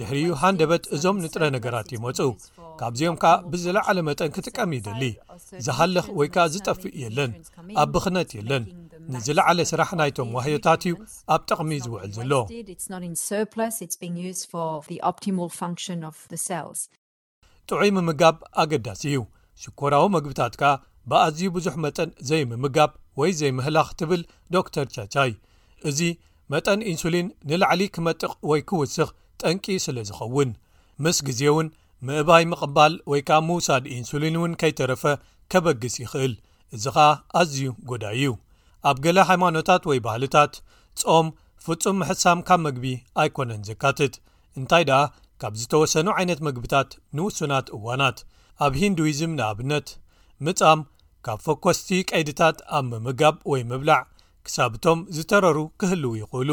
ድሕሪኡ ሃንደበት እዞም ንጥረ ነገራት ይመፁ ካብዚኦም ከኣ ብዝለዓለ መጠን ክጥቀም ይደሊ ዝሃልኽ ወይ ከኣ ዝጠፍእ የለን ኣብ ብኽነት የለን ንዝለዓለ ስራሕ ናይቶም ዋህዮታት እዩ ኣብ ጠቕሚ ዝውዕል ዘሎ ጥዑይ ምምጋብ ኣገዳሲ እዩ፣ ሽኮራዊ መግብታት ከኣ ብኣዝዩ ብዙሕ መጠን ዘይምምጋብ ወይ ዘይምህላኽ ትብል ዶክተር ቻቻይ። እዚ መጠን ኢንሱሊን ንላዕሊ ክመጥቕ ወይ ክውስኽ ጠንቂ ስለ ዝኸውን። ምስ ግዜ'ውን ምእባይ ምቕባል ወይ ከኣ ምውሳድ ኢንሱሊን እውን ከይተረፈ ከበግስ ይኽእል፣ እዚ ኸኣ ኣዝዩ ጐዳኢ እዩ። ኣብ ገለ ሃይማኖታት ወይ ባህልታት፣ ጾም ፍጹም ምሕሳም ካብ መግቢ ኣይኰነን ዘካትት። እንታይ ደኣ ካብ ዝተወሰኑ ዓይነት መግብታት ንውሱናት እዋናት፣ ኣብ ሂንዱይዝም ንኣብነት፣ ምጻም፣ ካብ ፈኰስቲ ቀይድታት ኣብ ምምጋብ ወይ ምብላዕ ክሳብ እቶም ዝተረሩ ክህልዉ ይኽእሉ።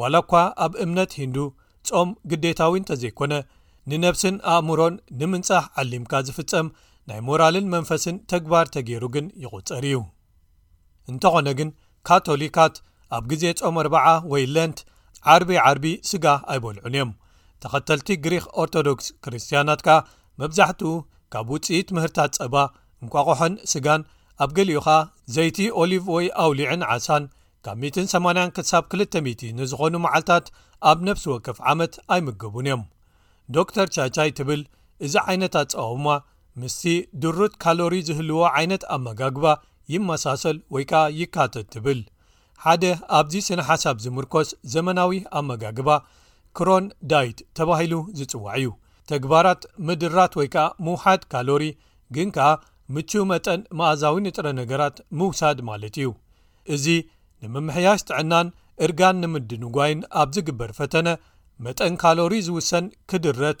ዋላ እኳ ኣብ እምነት ሂንዱ ጾም ግዴታዊ እንተ ዘይኰነ፣ ንነብስን ኣእምሮን ንምንጻህ ዓሊምካ ዝፍጸም ናይ ሞራልን መንፈስን ተግባር ተገይሩ ግን ይቝጸር እዩ። እንተኾነ ግን ካቶሊካት ኣብ ግዜ ጾም ኣርብዓ ወይ ለንት ዓርቢ ዓርቢ ስጋ ኣይበልዑን እዮም ተኸተልቲ ግሪኽ ኦርቶዶክስ ክርስትያናት ከኣ መብዛሕትኡ ካብ ውጽኢት ምህርታት ጸባ እንቋቑሖን ስጋን ኣብ ገሊኡ ኸኣ ዘይቲ ኦሊቭ ወይ ኣውሊዕን ዓሳን ካብ 180 ክሳብ 2000 ንዝኾኑ መዓልታት ኣብ ነፍሲ ወከፍ ዓመት ኣይምገቡን እዮም ዶር ቻቻይ ትብል እዚ ዓይነት ኣጸዋውማ ምስቲ ድሩት ካሎሪ ዝህልዎ ዓይነት ኣመጋግባ ይመሳሰል ወይ ከኣ ይካተት ትብል ሓደ ኣብዚ ስነ ሓሳብ ዝምርኮስ ዘመናዊ ኣመጋግባ ክሮን ዳይት ተባሂሉ ዝጽዋዕ እዩ ተግባራት ምድራት ወይ ከኣ ምውሓድ ካሎሪ ግን ከኣ ምቹ መጠን መእዛዊ ንጥረ ነገራት ምውሳድ ማለት እዩ እዚ ንምምሕያሽ ጥዕናን እርጋን ንምድንጓይን ኣብ ዝግበር ፈተነ መጠን ካሎሪ ዝውሰን ክድረት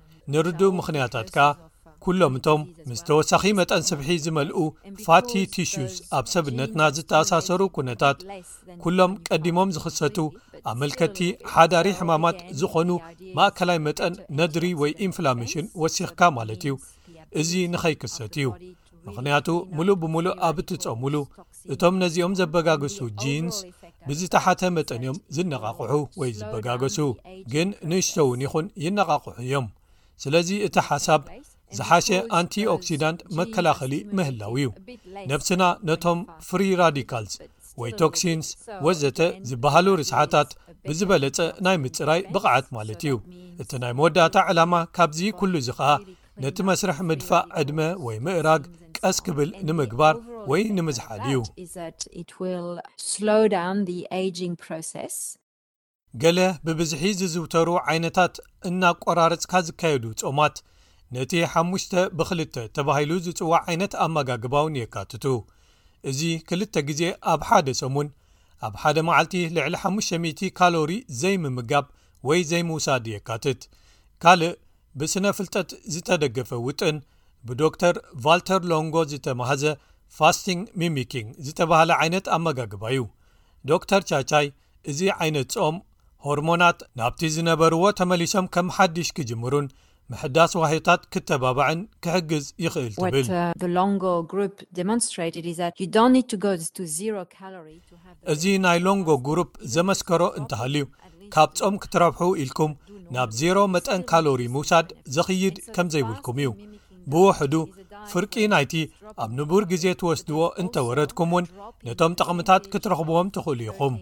ንርዱእ ምኽንያታት ከኣ ኵሎም እቶም ምስ ተወሳኺ መጠን ስብሒ ዝመልኡ ፋቲ ቲሹስ ኣብ ሰብነትና ዝተኣሳሰሩ ኵነታት ኵሎም ቀዲሞም ዝኽሰቱ ኣመልከቲ ሓዳሪ ሕማማት ዝዀኑ ማእከላይ መጠን ነድሪ ወይ ኢንፍላሜሽን ወሲኽካ ማለት እዩ እዚ ንኸይክሰት እዩ ምኽንያቱ ምሉእ ብምሉእ ኣብ እትጸሙሉ እቶም ነዚኦም ዘበጋገሱ ጂንስ ብዝተሓተ መጠን እዮም ዝነቓቕሑ ወይ ዝበጋገሱ ግን ንእሽቶ እውን ይኹን ይነቓቕሑ እዮም ስለዚ እቲ ሓሳብ ዝሓሸ ኣንቲ ኦክሲዳንት መከላኸሊ ምህላው እዩ ነብስና ነቶም ፍሪ ራዲካልስ ወይ ቶክሲንስ ወዘተ ዝበሃሉ ርስሓታት ብዝበለፀ ናይ ምፅራይ ብቕዓት ማለት እዩ እቲ ናይ መወዳእታ ዕላማ ካብዚ ኩሉ እዚ ኸዓ ነቲ መስርሕ ምድፋእ ዕድመ ወይ ምእራግ ቀስ ክብል ንምግባር ወይ ንምዝሓል እዩ። ገለ ብብዝሒ ዝዝውተሩ ዓይነታት እናቆራረጽካ ዝካየዱ ጾማት ነቲ ሓሙሽተ ብክልተ ተባሂሉ ዝጽዋዕ ዓይነት ኣመጋግባውን የካትቱ እዚ ክልተ ግዜ ኣብ ሓደ ሰሙን ኣብ ሓደ መዓልቲ ልዕሊ 500 ካሎሪ ዘይምምጋብ ወይ ዘይምውሳድ የካትት ካልእ ብስነ ፍልጠት ዝተደገፈ ውጥን ብዶክተር ቫልተር ሎንጎ ዝተማህዘ ፋስቲንግ ሚሚኪንግ ዝተባህለ ዓይነት ኣመጋግባ እዩ ዶክተር ቻቻይ እዚ ዓይነት ጾም ሆርሞናት ናብቲ ዝነበርዎ ተመሊሶም ከም ሓድሽ ክጅምሩን ምሕዳስ ዋህዮታት ክተባባዕን ክሕግዝ ይኽእል ትብል እዚ ናይ ሎንጎ ጉሩፕ ዘመስከሮ እንተሃልዩ ካብ ጾም ክትረብሑ ኢልኩም ናብ ዜሮ መጠን ካሎሪ ምውሳድ ዘኽይድ ከም ዘይብልኩም እዩ ብውሕዱ ፍርቂ ናይቲ ኣብ ንቡር ግዜ ትወስድዎ እንተ ወረድኩም እውን ነቶም ጠቕምታት ክትረኽብዎም ትኽእሉ ኢኹም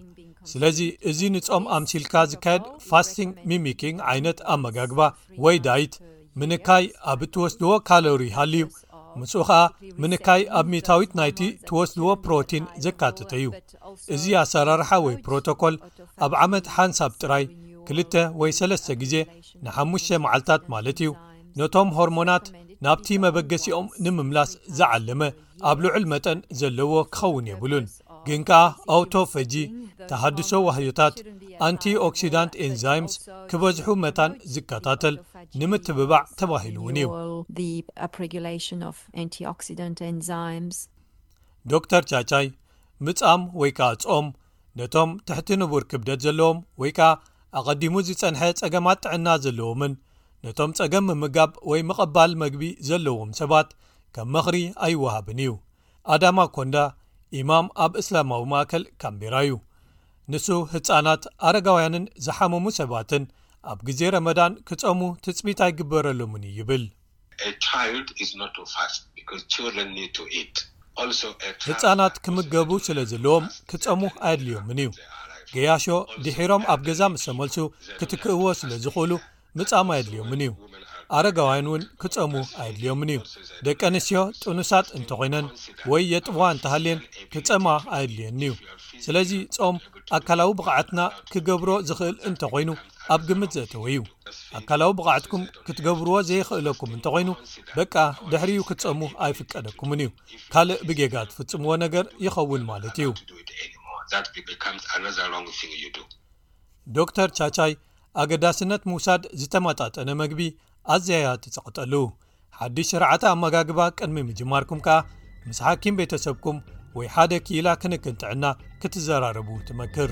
ስለዚ እዚ ንጾም ኣምሲልካ ዝካየድ ፋስቲንግ ሚሚኪንግ ዓይነት ኣመጋግባ ወይ ዳይት ምንካይ ኣብ እትወስድዎ ካሎሪ ይሃሉዩ ምስኡ ኸኣ ምንካይ ኣብ ሚታዊት ናይቲ ትወስድዎ ፕሮቲን ዘካተተ እዩ እዚ ኣሰራርሓ ወይ ፕሮቶኮል ኣብ ዓመት ሓንሳብ ጥራይ ክልተ ወይ ሰለስተ ግዜ ንሓሙሽተ መዓልትታት ማለት እዩ ነቶም ሆርሞናት ናብቲ መበገሲኦም ንምምላስ ዝዓለመ ኣብ ልዑል መጠን ዘለዎ ክኸውን የብሉን ግን ከኣ ኣውቶፈጂ ተሃድሶ ዋህዮታት ኣንቲ ኦክሲዳንት ኤንዛይምስ ክበዝሑ መታን ዝከታተል ንምትብባዕ ተባሂሉ እውን እዩ። ዶክተር ቻቻይ ምጻም ወይ ከኣ ጾም ነቶም ትሕቲ ንቡር ክብደት ዘለዎም ወይ ከኣ ኣቐዲሙ ዝጸንሐ ጸገማት ጥዕና ዘለዎምን ነቶም ጸገም ምምጋብ ወይ ምቐባል መግቢ ዘለዎም ሰባት ከም መኽሪ ኣይወሃብን እዩ። ኣዳማ ኮንዳ ኢማም ኣብ እስላማዊ ማእከል ካንቤራ'ዩ። ንሱ ህጻናት፣ ኣረጋውያንን ዝሓመሙ ሰባትን ኣብ ግዜ ረመዳን ክጸሙ ትጽቢት ኣይግበረሎምን'ዩ ይብል። ህጻናት ክምገቡ ስለ ዘለዎም ክጸሙ ኣየድልዮምን'ዩ። ገያሾ ድሒሮም ኣብ ገዛ ምስ ተመልሱ ክትክእዎ ስለ ዝኽእሉ ምጻም ኣየድልዮምን እዩ ኣረጋውያን እውን ክጸሙ ኣየድልዮምን እዩ ደቂ ኣንስትዮ ጥኑሳት እንተኾይነን ወይ የጥብዋ እንተሃልየን ክጸማ ኣየድልዮን እዩ ስለዚ ጾም ኣካላዊ ብቕዓትና ክገብሮ ዝኽእል እንተኾይኑ ኣብ ግምት ዘእተወ እዩ ኣካላዊ ብቕዓትኩም ክትገብርዎ ዘይኽእለኩም እንተኾይኑ በቃ ድሕሪ ዩ ክትጸሙ ኣይፍቀደኩምን እዩ ካልእ ብጌጋ ትፍጽምዎ ነገር ይኸውን ማለት እዩ ዶር ቻቻይ ኣገዳስነት ምውሳድ ዝተመጣጠነ መግቢ ኣዚያያ ትጸቕጠሉ። ሓድሽ ስርዓተ ኣመጋግባ ቅድሚ ምጅማርኩም ከኣ ምስ ሓኪም ቤተሰብኩም ወይ ሓደ ክኢላ ክንክን ጥዕና ክትዘራረቡ ትመክር።